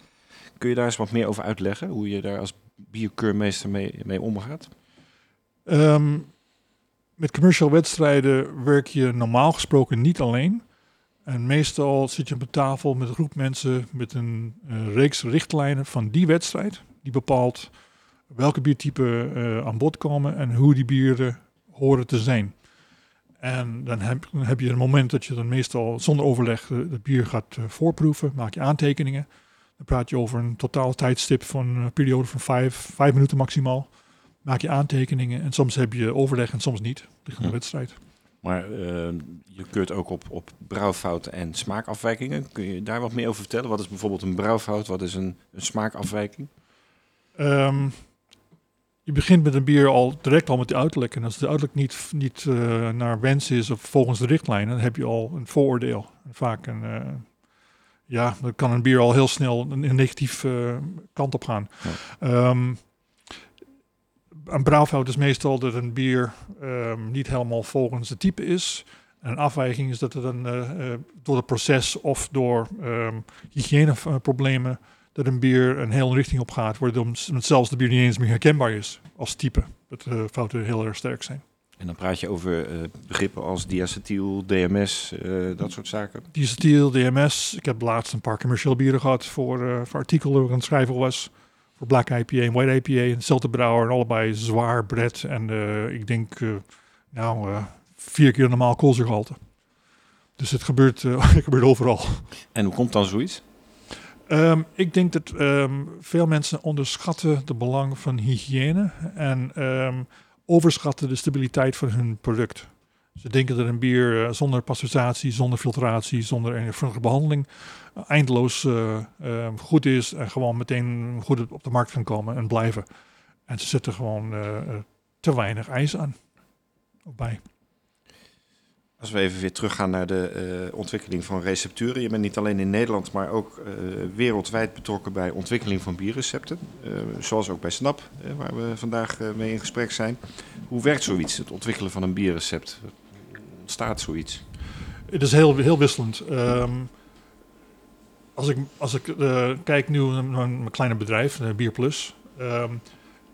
Kun je daar eens wat meer over uitleggen? Hoe je daar als bierkeurmeester mee, mee omgaat? Ehm, met commercial wedstrijden werk je normaal gesproken niet alleen. En meestal zit je op een tafel met een groep mensen met een eh, reeks richtlijnen van die wedstrijd. Die bepaalt welke biertypen eh, aan bod komen en hoe die bieren horen te zijn. En dan heb, dan heb je een moment dat je dan meestal zonder overleg het bier gaat eh, voorproeven, maak je aantekeningen. Dan praat je over een totaal tijdstip van een periode van vijf, vijf minuten maximaal maak je aantekeningen en soms heb je overleg en soms niet. Ligt aan de wedstrijd. Maar eh, je keurt ook op, op brouwfouten en smaakafwijkingen. Kun je daar wat meer over vertellen? Wat is bijvoorbeeld een brouwfout? Wat is een, een smaakafwijking? Ehm, je begint met een bier al direct al met de uiterlijk. En als de uiterlijk niet, niet eh, naar wens is of volgens de richtlijnen, dan heb je al een vooroordeel. Vaak een, eh, ja, dan kan een bier al heel snel een, een negatief eh, kant op gaan. Ehm, een brouwfout is meestal dat een bier ehm, niet helemaal volgens het type is. En een afwijking is dat het een, door het proces of door ehm hygiëneproblemen dat een bier een hele richting op gaat, waardoor het zelfs de bier niet eens meer herkenbaar is als type. Dat de fouten heel erg sterk zijn. En dan praat je over eh, begrippen als diacetyl, DMS, eh, dat soort zaken. Diesel, DMS. Ik heb laatst een paar commerciële bieren gehad voor, eh voor artikelen waar ik aan het schrijven was. Voor Black IPA en White IPA. Hetzelfde brouwer en allebei zwaar bret. En eh, ik denk, eh, nou, eh, vier keer normaal koolzuurgehalte. Dus het gebeurt, eh, het gebeurt overal. En hoe komt dan zoiets? Ehm, ik denk dat ehm, veel mensen onderschatten de belang van hygiëne en ehm, overschatten de stabiliteit van hun product. Ze denken dat een bier eh, zonder pasteurisatie, zonder filtratie, zonder enige behandeling eh, eindeloos eh, goed is en gewoon meteen goed op- de markt kan komen en blijven. En ze zetten gewoon te weinig ijs aan. Bij. Als we even weer teruggaan naar de eh, ontwikkeling van recepturen. Je bent niet alleen in Nederland, maar ook eh, wereldwijd betrokken bij ontwikkeling van bierrecepten. Eh, zoals ook bij Snap, waar we vandaag mee in gesprek zijn. Hoe werkt zoiets, het ontwikkelen van een bierrecept? Ontstaat zoiets? Het is heel, heel wisselend. Ehm, als ik, als ik kijk nu naar mijn kleine bedrijf, uh, Bier Plus. ehm,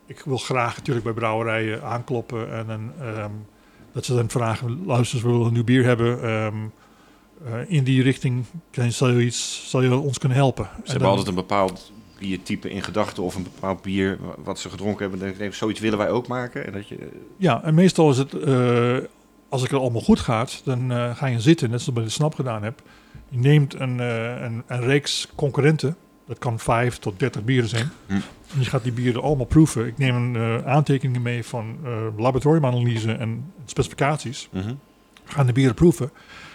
ik wil graag natuurlijk bij brouwerijen aankloppen en dan, ehm, dat ze dan vragen, luister, we willen een nieuw bier hebben. ehm, eh, in die richting kan, zal, je iets, zal je ons kunnen helpen. Ze En hebben dan- altijd een bepaald biertype in gedachten of een bepaald bier wat ze gedronken hebben. Denk ik, nee, zoiets willen wij ook maken. En dat je, Ja, en meestal is het, eh, als het allemaal goed gaat, dan eh, ga je zitten, net zoals ik bij de Snap gedaan heb. Je neemt een, een, een reeks concurrenten, dat kan 5 tot 30 bieren zijn. Hm. En je gaat die bieren allemaal proeven. Ik neem een eh, aantekeningen mee van eh, laboratoriumanalyse en specificaties. Mhm. We gaan de bieren proeven.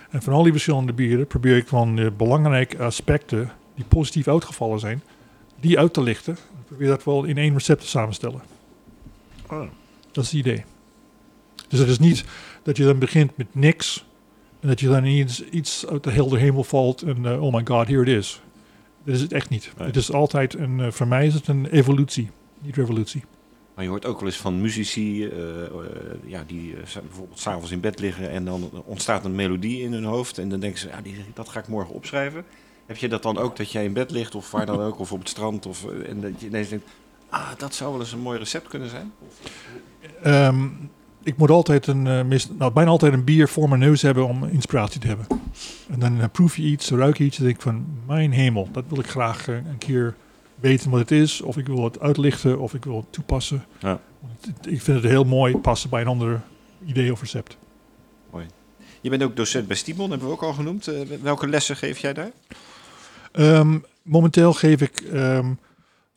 En van al die verschillende bieren probeer ik van de belangrijke aspecten die positief uitgevallen zijn, die uit te lichten. En probeer dat wel in één recept te samenstellen. Oh. Dat is het idee. Dus het is niet dat je dan begint met niks en dat je dan iets, iets uit de helder hemel valt en eh, oh my god, here it is. Dat is het echt niet. Nee. Het is altijd een, eh, voor mij is het een evolutie, niet revolutie. Maar je hoort ook wel eens van muzici eh, eh, ja, die zijn bijvoorbeeld s'avonds in bed liggen en dan ontstaat een melodie in hun hoofd. En dan denken ze, ja, die, dat ga ik morgen opschrijven. Heb je dat dan ook, dat jij in bed ligt of waar dan ook, of op het strand? Of, en dat je ineens denkt, ah, dat zou wel eens een mooi recept kunnen zijn? Ehm, ik moet altijd een, eh, mis- nou, bijna altijd een bier voor mijn neus hebben om inspiratie te hebben. En dan proef je iets, ruik je iets en denk ik van, mijn hemel, dat wil ik graag eh, een keer weten wat het is. Of ik wil het uitlichten, of ik wil het toepassen. Ja. Het- ik vind het heel mooi passen bij een ander idee of recept. Je bent ook docent bij Stiebon, hebben we ook al genoemd. Eh, welke lessen geef jij daar? Ehm, momenteel geef ik ehm,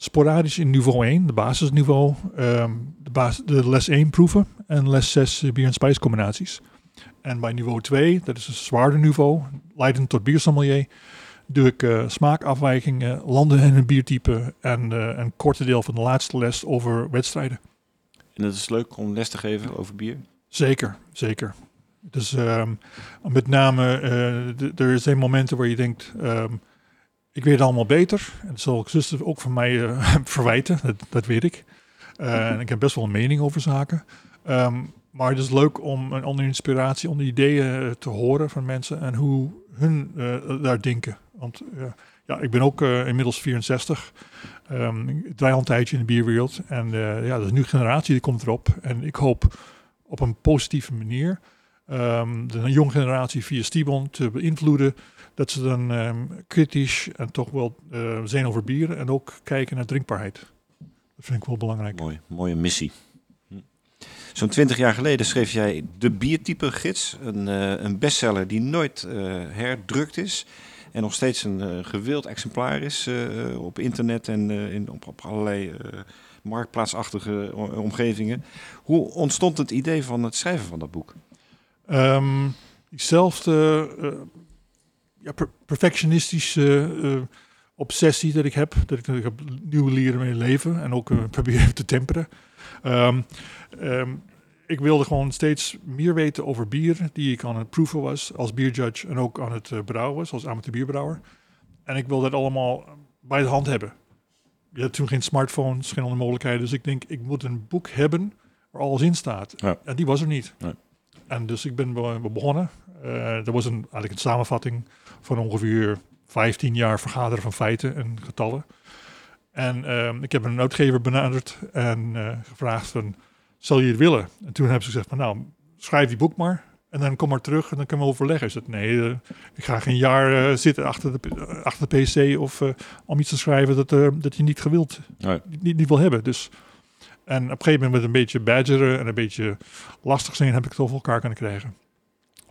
sporadisch in niveau 1, de basisniveau, ehm, de, de les 1 proeven en les 6 eh, bier- en spijscombinaties. En bij niveau 2, dat is een zwaarder niveau, leidend tot biersommelier, doe ik eh, smaakafwijkingen, landen en een biertype en eh, een korte deel van de laatste les over wedstrijden. En het is leuk om les te geven over bier. Zeker, zeker. Dus ehm, met name, d- er zijn momenten waar je denkt, ehm, ik weet het allemaal beter. En dat zal ik zuster ook van mij eh, verwijten, dat, dat weet ik. Eh, en ik heb best wel een mening over zaken. Ehm, maar het is leuk om een andere inspiratie, onder ideeën eh, te horen van mensen en hoe hun daar denken. Want ja, ik ben ook inmiddels 64. Ehm, ik draai al een tijdje in de bierwereld. En ja, de nieuwe generatie die komt erop. En ik hoop op een positieve manier ehm, de jonge generatie via Stibon te beïnvloeden. Dat ze dan ehm, kritisch en toch wel eh, zijn over bieren en ook kijken naar drinkbaarheid. Dat vind ik wel belangrijk. Mooi, mooie missie. Hm. Zo'n twintig jaar geleden schreef jij De Biertype Gids. Een, eh, een bestseller die nooit eh, herdrukt is. En nog steeds een gewild exemplaar is op internet en in, op, op allerlei marktplaatsachtige omgevingen. Hoe ontstond het idee van het schrijven van dat boek? Ehm, diezelfde ja, per- perfectionistische eh, obsessie dat ik heb. Dat ik, dat ik heb nieuwe leren mijn leven en ook eh, probeer te temperen. Ehm, ehm, ik wilde gewoon steeds meer weten over bier die ik aan het proeven was als bierjudge en ook aan het eh, brouwen was als amateur bierbrouwer. En ik wil dat allemaal bij de hand hebben. Je had toen geen smartphones, geen andere mogelijkheden. Dus ik denk, ik moet een boek hebben waar alles in staat. Ja. En die was er niet. Nee. En dus ik ben be- be- begonnen. Eh er was een, eigenlijk een samenvatting van ongeveer 15 jaar vergaderen van feiten en getallen. En ehm, ik heb een uitgever benaderd en eh, gevraagd van, zal je het willen? En toen hebben ze gezegd van, nou, schrijf die boek maar. En dan kom maar terug en dan kunnen we overleggen. Ik zei, nee, eh, ik ga geen jaar eh, zitten achter de, achter de pc of om iets te schrijven dat, dat je niet gewild, Nee. niet, niet wil hebben. Dus, en op een gegeven moment met een beetje badgeren en een beetje lastig zijn, heb ik het over elkaar kunnen krijgen.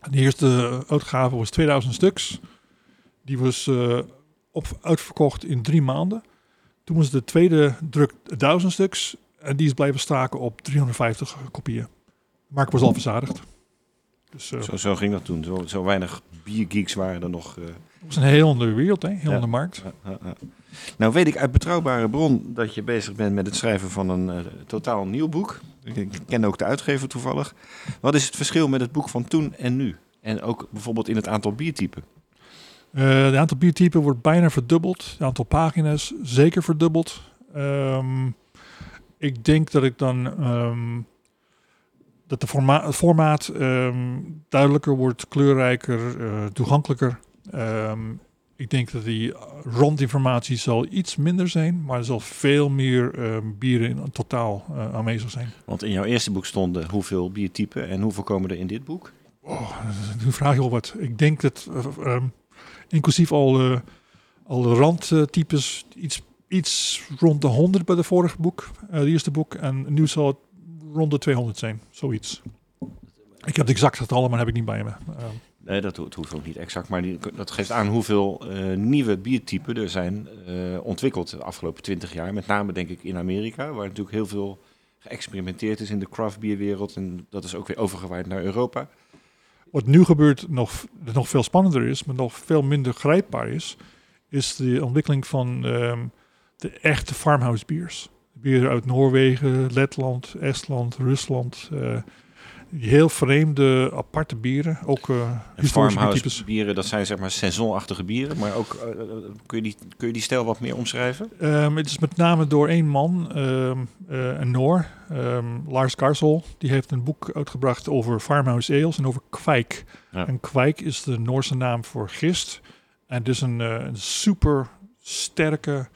En de eerste uitgave was 2000 stuks. Die was eh, op, uitverkocht in drie maanden. Toen was de tweede druk 1000 stuks. En die is blijven staken op 350 kopieën. Maar ik was al verzadigd. Dus eh, Zo, zo ging dat toen. Zo, zo weinig biergeeks waren er nog. eh, het was een heel andere wereld, hè? heel Ja. andere markt. Ja, ja, ja. Nou weet ik uit betrouwbare bron dat je bezig bent met het schrijven van een totaal nieuw boek. Ik ken ook de uitgever toevallig. Wat is het verschil met het boek van toen en nu? En ook bijvoorbeeld in het aantal biertypen. Eh het aantal biertypen wordt bijna verdubbeld. Het aantal pagina's zeker verdubbeld. Ehm, ik denk dat ik dan ehm, dat de forma het formaat ehm, duidelijker wordt, kleurrijker, eh, toegankelijker. Ik denk dat die rondinformatie zal iets minder zijn, maar er zal veel meer bieren in totaal eh, aanwezig zijn. Want in jouw eerste boek stonden hoeveel biertypen en hoeveel komen er in dit boek? Oh, nu vraag je al wat. Ik denk dat inclusief al, eh, al randtypes iets, iets rond de 100 bij de vorige boek, eh het eerste boek. En nu zal het rond de 200 zijn, zoiets. Ik heb het exact getallen, maar heb ik niet bij me. Ehm, Nee, dat, hoeft ook niet exact, maar dat geeft aan hoeveel eh, nieuwe biertypen er zijn eh, ontwikkeld de afgelopen 20 jaar. Met name denk ik in Amerika, waar natuurlijk heel veel geëxperimenteerd is in de craft bierwereld. En dat is ook weer overgewaaid naar Europa. Wat nu gebeurt, nog, nog veel spannender is, maar nog veel minder grijpbaar is, is de ontwikkeling van ehm, de echte farmhouse biers. Bieren uit Noorwegen, Letland, Estland, Rusland. eh, heel vreemde, aparte bieren. Ook historische farmhouse bieren, dat zijn zeg maar saisonachtige bieren. Maar ook, eh, kun, je die, kun je die stijl wat meer omschrijven? Ehm, het is met name door één man, ehm, eh, een Noor, ehm, Lars Karsel. Die heeft een boek uitgebracht over farmhouse ales en over kwijk. Ja. En kwijk is de Noorse naam voor gist. En het is een, een super sterke,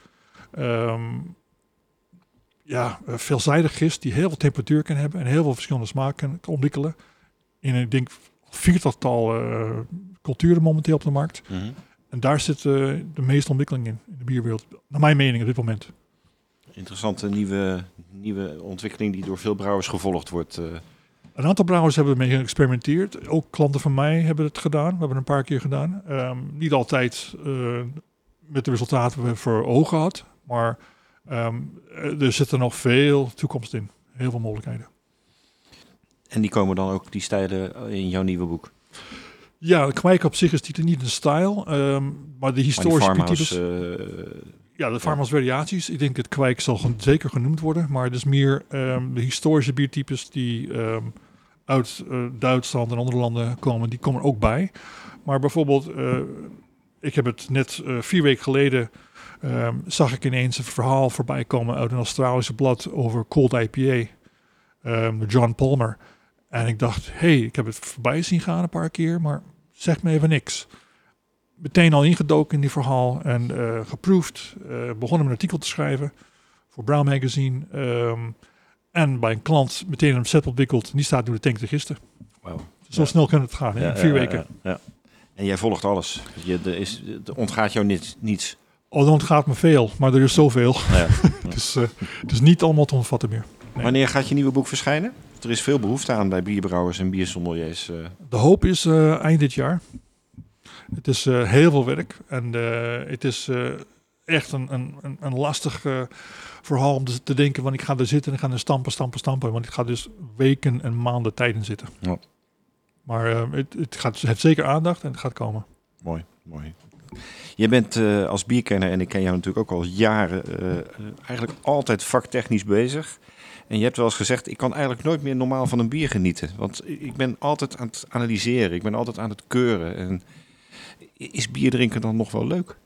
ja, eh, veelzijdig gist die heel veel temperatuur kan hebben en heel veel verschillende smaken kan ontwikkelen. In een, ik denk, viertaltal eh, culturen momenteel op de markt. En daar zit eh, de meeste ontwikkeling in, in de bierwereld. Naar mijn mening op dit moment. Interessante nieuwe, nieuwe ontwikkeling die door veel brouwers gevolgd wordt. Een aantal brouwers hebben ermee geëxperimenteerd. Ook klanten van mij hebben het gedaan. We hebben het een paar keer gedaan. Ehm, niet altijd met de resultaten we voor ogen had. Maar ehm, er zit er nog veel toekomst in. Heel veel mogelijkheden. en die komen dan ook, die stijlen, in jouw nieuwe boek. Ja, de kwijk op zich is die niet een stijl. ehm, maar de historische biertypes... eh, Ja, de farmhouse variaties. Ik denk dat kwijk zal gen- zeker genoemd worden. Maar het is meer ehm, de historische biertypes die uit eh, Duitsland en andere landen komen. Die komen ook bij. Maar bijvoorbeeld, eh, ik heb het net eh, vier weken geleden... ehm, zag ik ineens een verhaal voorbij komen uit een Australische blad over Cold IPA. ehm, door John Palmer. En ik dacht, hey, ik heb het voorbij zien gaan een paar keer, maar zeg me even niks meteen al ingedoken in die verhaal en eh, geproefd. eh begonnen een artikel te schrijven voor Brown Magazine. ehm, en bij een klant meteen een set ontwikkeld. En die staat nu de tank te gisten. wauw. Zo Ja. snel kan het gaan, hè, Ja, vier ja, weken. En jij volgt alles. Je, er, is, er ontgaat jou niets. niets. Oh, dan gaat me veel, maar er is zoveel. Ja. dus het is niet allemaal te omvatten meer. Nee. Wanneer gaat je nieuwe boek verschijnen? Er is veel behoefte aan bij bierbrouwers en biersommeliers. eh. De hoop is eh, eind dit jaar. Het is heel veel werk en het is echt een, een, een, lastig verhaal om te, denken, want ik ga er zitten en ik ga er stampen, stampen, stampen. Want ik ga dus weken en maanden tijd in zitten. Ja. Maar het, het, gaat, het heeft zeker aandacht en het gaat komen. Mooi, mooi. Je bent eh, als bierkenner, en ik ken jou natuurlijk ook al jaren, eh, eigenlijk altijd vaktechnisch bezig. En je hebt wel eens gezegd, ik kan eigenlijk nooit meer normaal van een bier genieten. Want ik ben altijd aan het analyseren, ik ben altijd aan het keuren. En is bier drinken dan nog wel leuk? Dat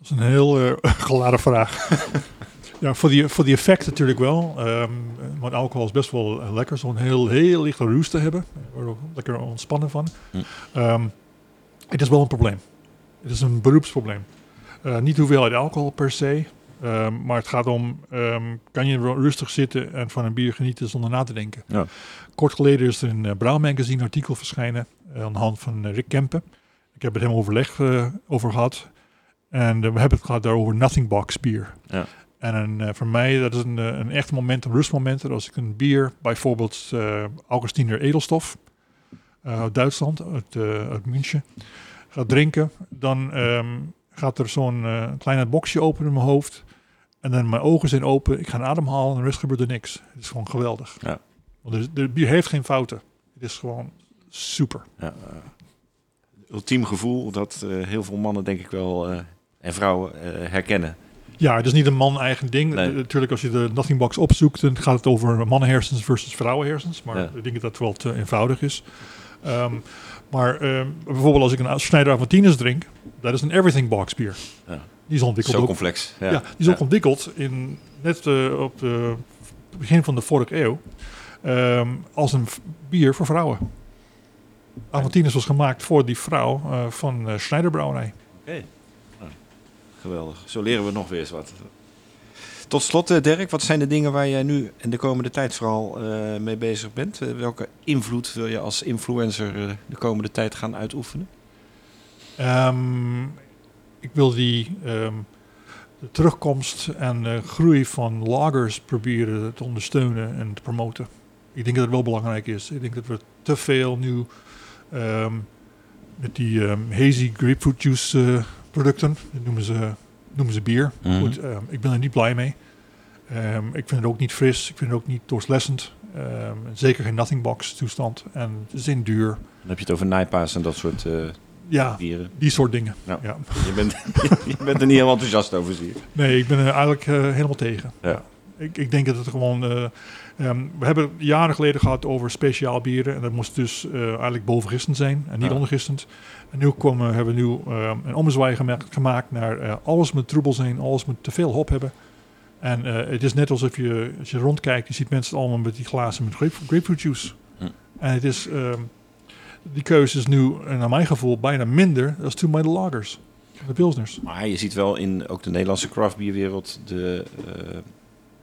is een heel eh, geladen vraag. ja, voor die, voor die effect natuurlijk wel. Ehm want alcohol is best wel lekker. Zo'n heel, heel lichte roest te hebben. Lekker ontspannen van. Hm. Ehm, het is wel een probleem. Het is een beroepsprobleem. Eh, niet hoeveelheid alcohol per se. ehm, maar het gaat om, ehm, kan je rustig zitten en van een bier genieten zonder na te denken. Ja. Kort geleden is er een uh, Brown Magazine artikel verschijnen eh, aan de hand van eh, Rick Kempen. Ik heb het hem overleg eh, over gehad. En eh, we hebben het gehad daar over Nothing Box bier. Ja. En een, eh, voor mij, dat is een, eh, een echt moment, een rustmoment. Als ik een bier, bijvoorbeeld eh Augustiner Edelstof eh, uit Duitsland, uit, eh, uit München, ga drinken, dan ehm, gaat er zo'n eh, kleine boxje open in mijn hoofd. En dan mijn ogen zijn open, ik ga een ademhalen en de rest gebeurt er niks. Het is gewoon geweldig. Ja. Want de, de bier heeft geen fouten. Het is gewoon super. Ja, eh, ultiem gevoel dat eh, heel veel mannen denk ik wel, en vrouwen herkennen. Ja, het is niet een man-eigen ding. Nee. Natuurlijk, als je de Nothing Box opzoekt, dan gaat het over mannenhersens versus vrouwenhersens. Maar Ja. ik denk dat dat wel te eenvoudig is. Ehm, maar ehm, bijvoorbeeld als ik een Schneider Aventinus drink, dat is een everything box bier. Ja. Die is ontwikkeld Zo ook complex. ja. die is ook ontwikkeld in, net eh, op het begin van de vorige eeuw ehm, als een bier voor vrouwen. Aventinus was gemaakt voor die vrouw eh, van eh Schneider Brouwerij. Oké. Nou, geweldig. Zo leren we nog weer eens wat. Tot slot, eh, Dirk, wat zijn de dingen waar jij nu en de komende tijd vooral eh, mee bezig bent? Eh, welke invloed wil je als influencer de komende tijd gaan uitoefenen? Ehm, ik wil die ehm, de terugkomst en eh, groei van lagers proberen te ondersteunen en te promoten. Ik denk dat het wel belangrijk is. Ik denk dat we te veel nu ehm, met die hazy grapefruit juice producten, dat noemen ze, noemen ze bier. Mhm. Goed, ehm, ik ben er niet blij mee. Ehm, ik vind het ook niet fris, ik vind het ook niet doorslessend. Ehm, zeker geen nothing box toestand en het is in duur. Dan heb je het over nijpaas en dat soort eh, Ja, bieren. die soort dingen. Ja. ja. Je bent, je bent er niet helemaal enthousiast over, zie je. Nee, ik ben er eigenlijk eh, helemaal tegen. Ja. Ik, ik denk dat het gewoon... eh, ehm, we hebben jaren geleden gehad over speciaal bieren. En dat moest dus eh, eigenlijk bovengistend zijn en niet Ja. ondergistend. En nu komen, hebben we nu ehm, een ommezwaai gema- gemaakt naar eh, alles moet troebel zijn, alles moet te veel hop hebben. En het is net alsof je, als je rondkijkt, je ziet mensen allemaal met die glazen met grape, grapefruit juice. Hm. En het is, ehm, die keuze is nu, naar mijn gevoel, bijna minder dan toen bij de lagers. De pilsners. Maar je ziet wel in ook de Nederlandse craftbierwereld de,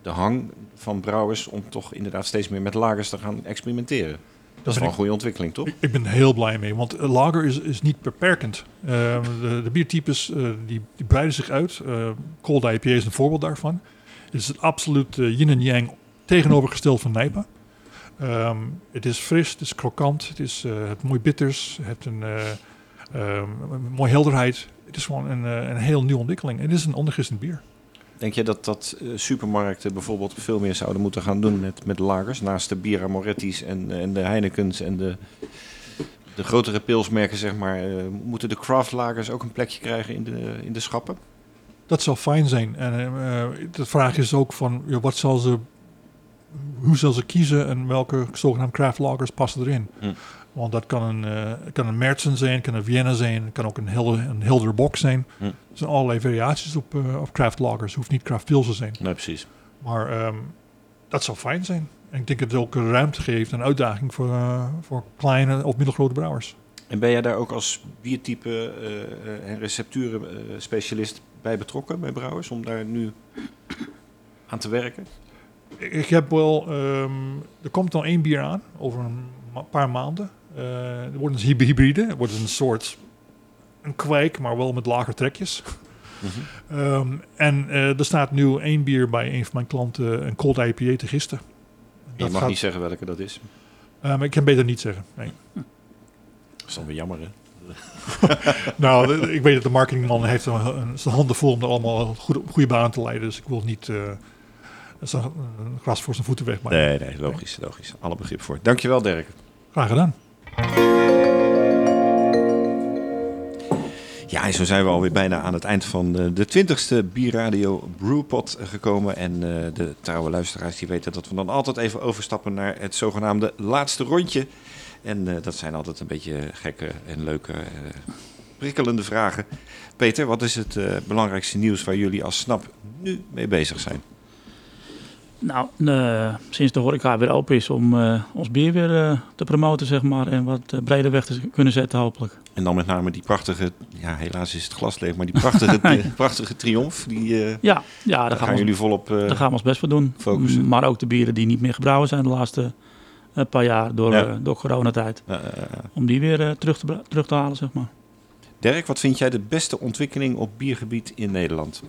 de hang van brouwers om toch inderdaad steeds meer met lagers te gaan experimenteren. Dat is wel een goede ontwikkeling, toch? Ik, ben heel blij mee, want lager is, is niet beperkend. Ehm, de, de biertypes eh, die, die breiden zich uit. Cold IPA is een voorbeeld daarvan. Het is het absoluut eh, yin en yang tegenovergesteld van Nijpa. Ehm, het is fris, het is krokant, het is eh, het mooi bitters, het heeft een, ehm, een mooie helderheid. Het is gewoon een, een heel nieuwe ontwikkeling. En het is een ondergistend bier. Denk je dat, dat eh, supermarkten bijvoorbeeld veel meer zouden moeten gaan doen met, met lagers? Naast de Bira Moretti's en, en de Heinekens en de, de grotere pilsmerken, zeg maar. eh, moeten de craft lagers ook een plekje krijgen in de, in de schappen? Dat zou fijn zijn. En eh, de vraag is ook van, wat zal ze, hoe zal ze kiezen en welke zogenaamde craft lagers passen erin? Hm. Want dat kan een, eh kan een zijn, kan een Vienna zijn, kan ook een Hilder, een Hilder Bock zijn. Hm. Er zijn allerlei variaties op, eh, op craft lagers. hoeft niet craft pils te zijn. Nee, precies. Maar ehm, dat zou fijn zijn. En ik denk dat het ook ruimte geeft, een uitdaging voor, eh, voor kleine of middelgrote brouwers. En ben jij daar ook als biertype eh, eh, en recepturen eh, specialist bij betrokken, bij brouwers, om daar nu aan te werken? Ik heb wel, ehm, er komt al één bier aan over een ma- paar maanden. Eh er wordt een hyb- hybride, het wordt een soort een kwijk, maar wel met lager trekjes. Ehm, en eh, er staat nu één bier bij een van mijn klanten, een cold IPA te gisten. je mag niet zeggen welke dat is. Maar ik kan beter niet zeggen. Nee. Dat is dan weer jammer, hè? nou, de- ik weet dat de marketingman heeft een, een, zijn handen vol om er allemaal goed, goede baan te leiden. Dus ik wil niet zo'n, een gras voor zijn voeten wegmaken. Nee, nee, logisch, logisch. Alle begrip voor. Dankjewel, Dirk. Graag gedaan. Ja, en zo zijn we alweer bijna aan het eind van de, de 20ste Bierradio Brewpot gekomen. En eh, de trouwe luisteraars die weten dat we dan altijd even overstappen naar het zogenaamde laatste rondje. En eh, dat zijn altijd een beetje gekke en leuke, eh, prikkelende vragen. Peter, wat is het eh, belangrijkste nieuws waar jullie als SNAP nu mee bezig zijn? Nou, eh, sinds de horeca weer open is om eh, ons bier weer eh, te promoten, zeg maar. En wat breder weg te kunnen zetten, hopelijk. En dan met name die prachtige, ja helaas is het glas leeg, maar die prachtige, die prachtige triomf, die, eh, Ja, ja daar, gaan gaan we, jullie volop... eh, daar gaan we ons best voor doen. focussen. Maar ook de bieren die niet meer gebrouwen zijn de laatste paar jaar door, Ja. door coronatijd. Om die weer terug, te, terug te halen, zeg maar. Dirk, wat vind jij de beste ontwikkeling op biergebied in Nederland?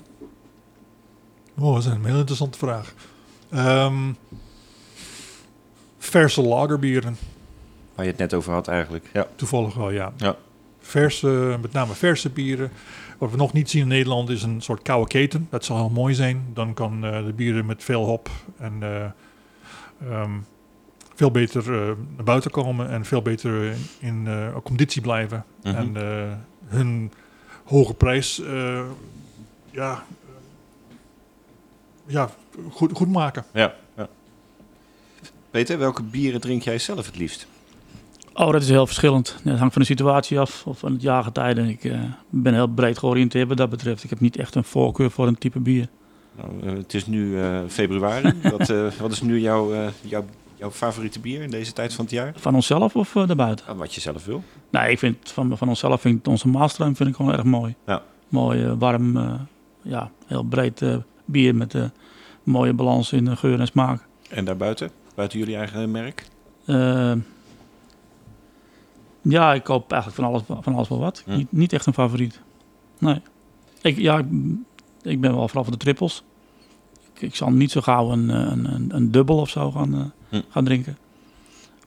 Oh, dat is een heel interessante vraag. Ehm, verse lagerbieren, Waar je het net over had eigenlijk. Ja. toevallig wel, ja. Ja. Verse, met name verse bieren. Wat we nog niet zien in Nederland is een soort koude keten. Dat zal heel mooi zijn. Dan kan eh, de bieren met veel hop en eh, ehm, veel beter eh, naar buiten komen en veel beter in conditie blijven. Mhm. En hun hoge prijs ja, ja, goed, goed maken. Ja, ja. Peter, welke bieren drink jij zelf het liefst? Oh, dat is heel verschillend. Het hangt van de situatie af of van het jaargetijde. Ik eh, ben heel breed georiënteerd wat dat betreft. Ik heb niet echt een voorkeur voor een type bier. Nou, eh, het is nu eh, februari. wat, eh, wat is nu jouw, eh, jouw, jouw favoriete bier in deze tijd van het jaar? Van onszelf of uh, daarbuiten? Ah, wat je zelf wil. Nee, ik vind van, van onszelf vind ik onze Maalstroom vind ik gewoon erg mooi. Ja. Mooi, warm, eh, ja, heel breed eh, bier met mooie balans in geur en smaak. En daarbuiten? Buiten jullie eigen merk? Eh, ja, ik koop eigenlijk van alles, van alles wel wat. Hm. Niet, niet echt een favoriet. Nee. Ik, ja, ik, ik ben wel vooral van de trippels. Ik, ik zal niet zo gauw een, een, een, een dubbel of zo gaan, eh, Hm. gaan drinken.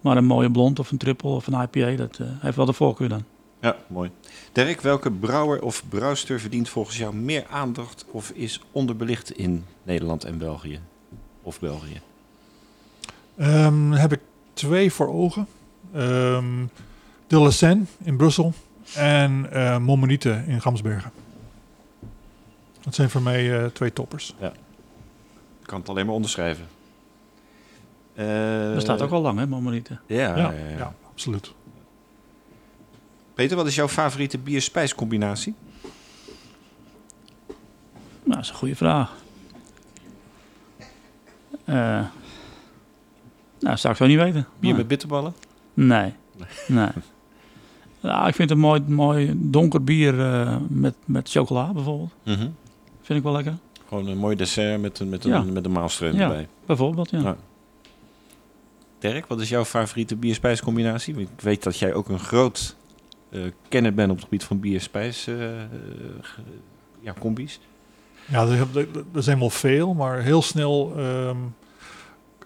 Maar een mooie blond of een triple of een IPA, dat eh, heeft wel de voorkeur dan. Ja, mooi. Dirk, welke brouwer of brouwster verdient volgens jou meer aandacht of is onderbelicht in Nederland en België? Of België? Ehm, heb ik twee voor ogen. Ehm de La Seine in Brussel en eh Mommeniete in Gamsbergen. Dat zijn voor mij eh, twee toppers. Ik kan het alleen maar onderschrijven. Eh, Dat staat ook al lang, hè, Momorieten. Ja, ja, ja, ja. ja, absoluut. Peter, wat is jouw favoriete bier-spijscombinatie? Nou, dat is een goede vraag. Eh nou, dat zou ik zo niet weten. Bier Nee. met bitterballen? Nee. Nee. Ja, ik vind een mooi, mooi donker bier eh, met, met chocola bijvoorbeeld. Mhm. Vind ik wel lekker. Gewoon een mooi dessert met een, met een, Ja. met een maalstream Ja. erbij. Bijvoorbeeld, ja. Ja. Dirk, wat is jouw favoriete bier-spijscombinatie? Ik weet dat jij ook een groot kenner bent op het gebied van bier-spijs eh, eh, ja, combi's. Ja, er, zijn wel veel, maar heel snel ehm,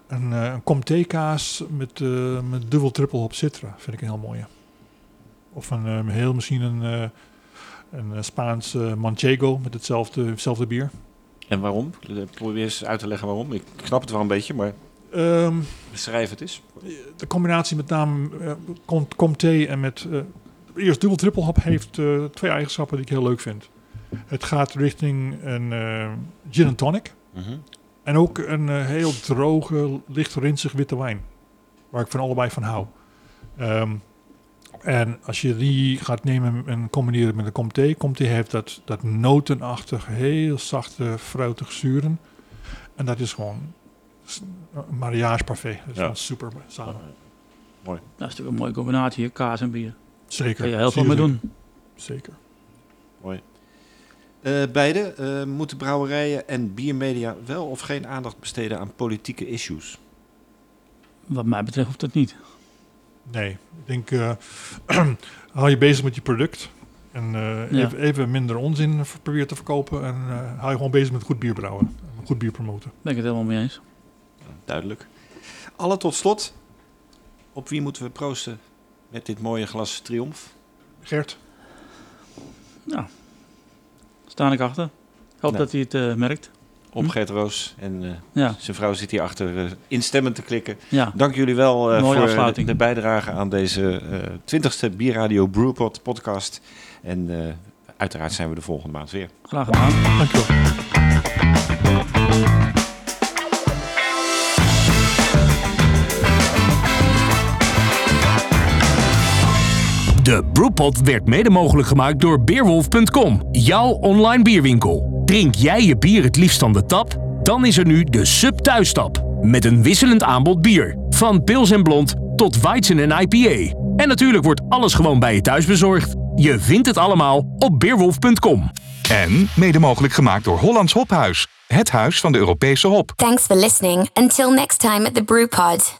een, eh, een comté kaas met, eh, met dubbel triple hop citra vind ik een heel mooie. Of een eh, heel misschien een, eh, een eh, Spaans eh, manchego met hetzelfde, hetzelfde bier. En waarom? Eh, Probeer eens uit te leggen waarom. Ik snap het wel een beetje, maar Ehm, beschrijf het eens. de combinatie met name eh, com- comté en met eh, eerst dubbel triple hop heeft eh, twee eigenschappen die ik heel leuk vind. Het gaat richting een eh, gin and tonic. Mhm. En ook een eh, heel droge, licht rinsig witte wijn. Waar ik van allebei van hou. Ehm, en als je die gaat nemen en combineren met een Comté. Comté heeft dat, dat notenachtig, heel zachte, fruitig zuren. En dat is gewoon een mariage parfait. Dat is Ja. super samen. Dat is natuurlijk een mooie combinatie, kaas en bier. Zeker. Kun je heel veel mee zeker. doen. Zeker. Eh, beide eh, moeten brouwerijen en biermedia wel of geen aandacht besteden aan politieke issues. Wat mij betreft hoeft dat niet. Nee, ik denk, eh hou je bezig met je product. En eh, Ja. even, even minder onzin proberen te verkopen. En eh hou je gewoon bezig met goed bier brouwen. En goed bier promoten. Ben ik het helemaal mee eens. Duidelijk. Alle tot slot. Op wie moeten we proosten met dit mooie glas triomf? Gert? Nou, sta ik achter. Ik hoop Nou. dat hij het eh, merkt. Op Hm. Gert Roos. En eh, Ja, zijn vrouw zit hier achter eh, instemmend te klikken. ja. Dank jullie wel eh, voor afsluiting. de, de bijdrage aan deze eh, twintigste Bierradio Brewpot podcast. En eh, uiteraard zijn we de volgende maand weer. graag gedaan. Dankjewel. De Brewpot werd mede mogelijk gemaakt door Beerwolf.com, jouw online bierwinkel. Drink jij je bier het liefst van de tap? Dan is er nu de Sub Thuistap. Met een wisselend aanbod bier. Van pils en blond tot Weizen en IPA. En natuurlijk wordt alles gewoon bij je thuis bezorgd. Je vindt het allemaal op Beerwolf.com. En mede mogelijk gemaakt door Hollands Hophuis. Het huis van de Europese hop. Thanks for listening. Until next time at the Brew Pod.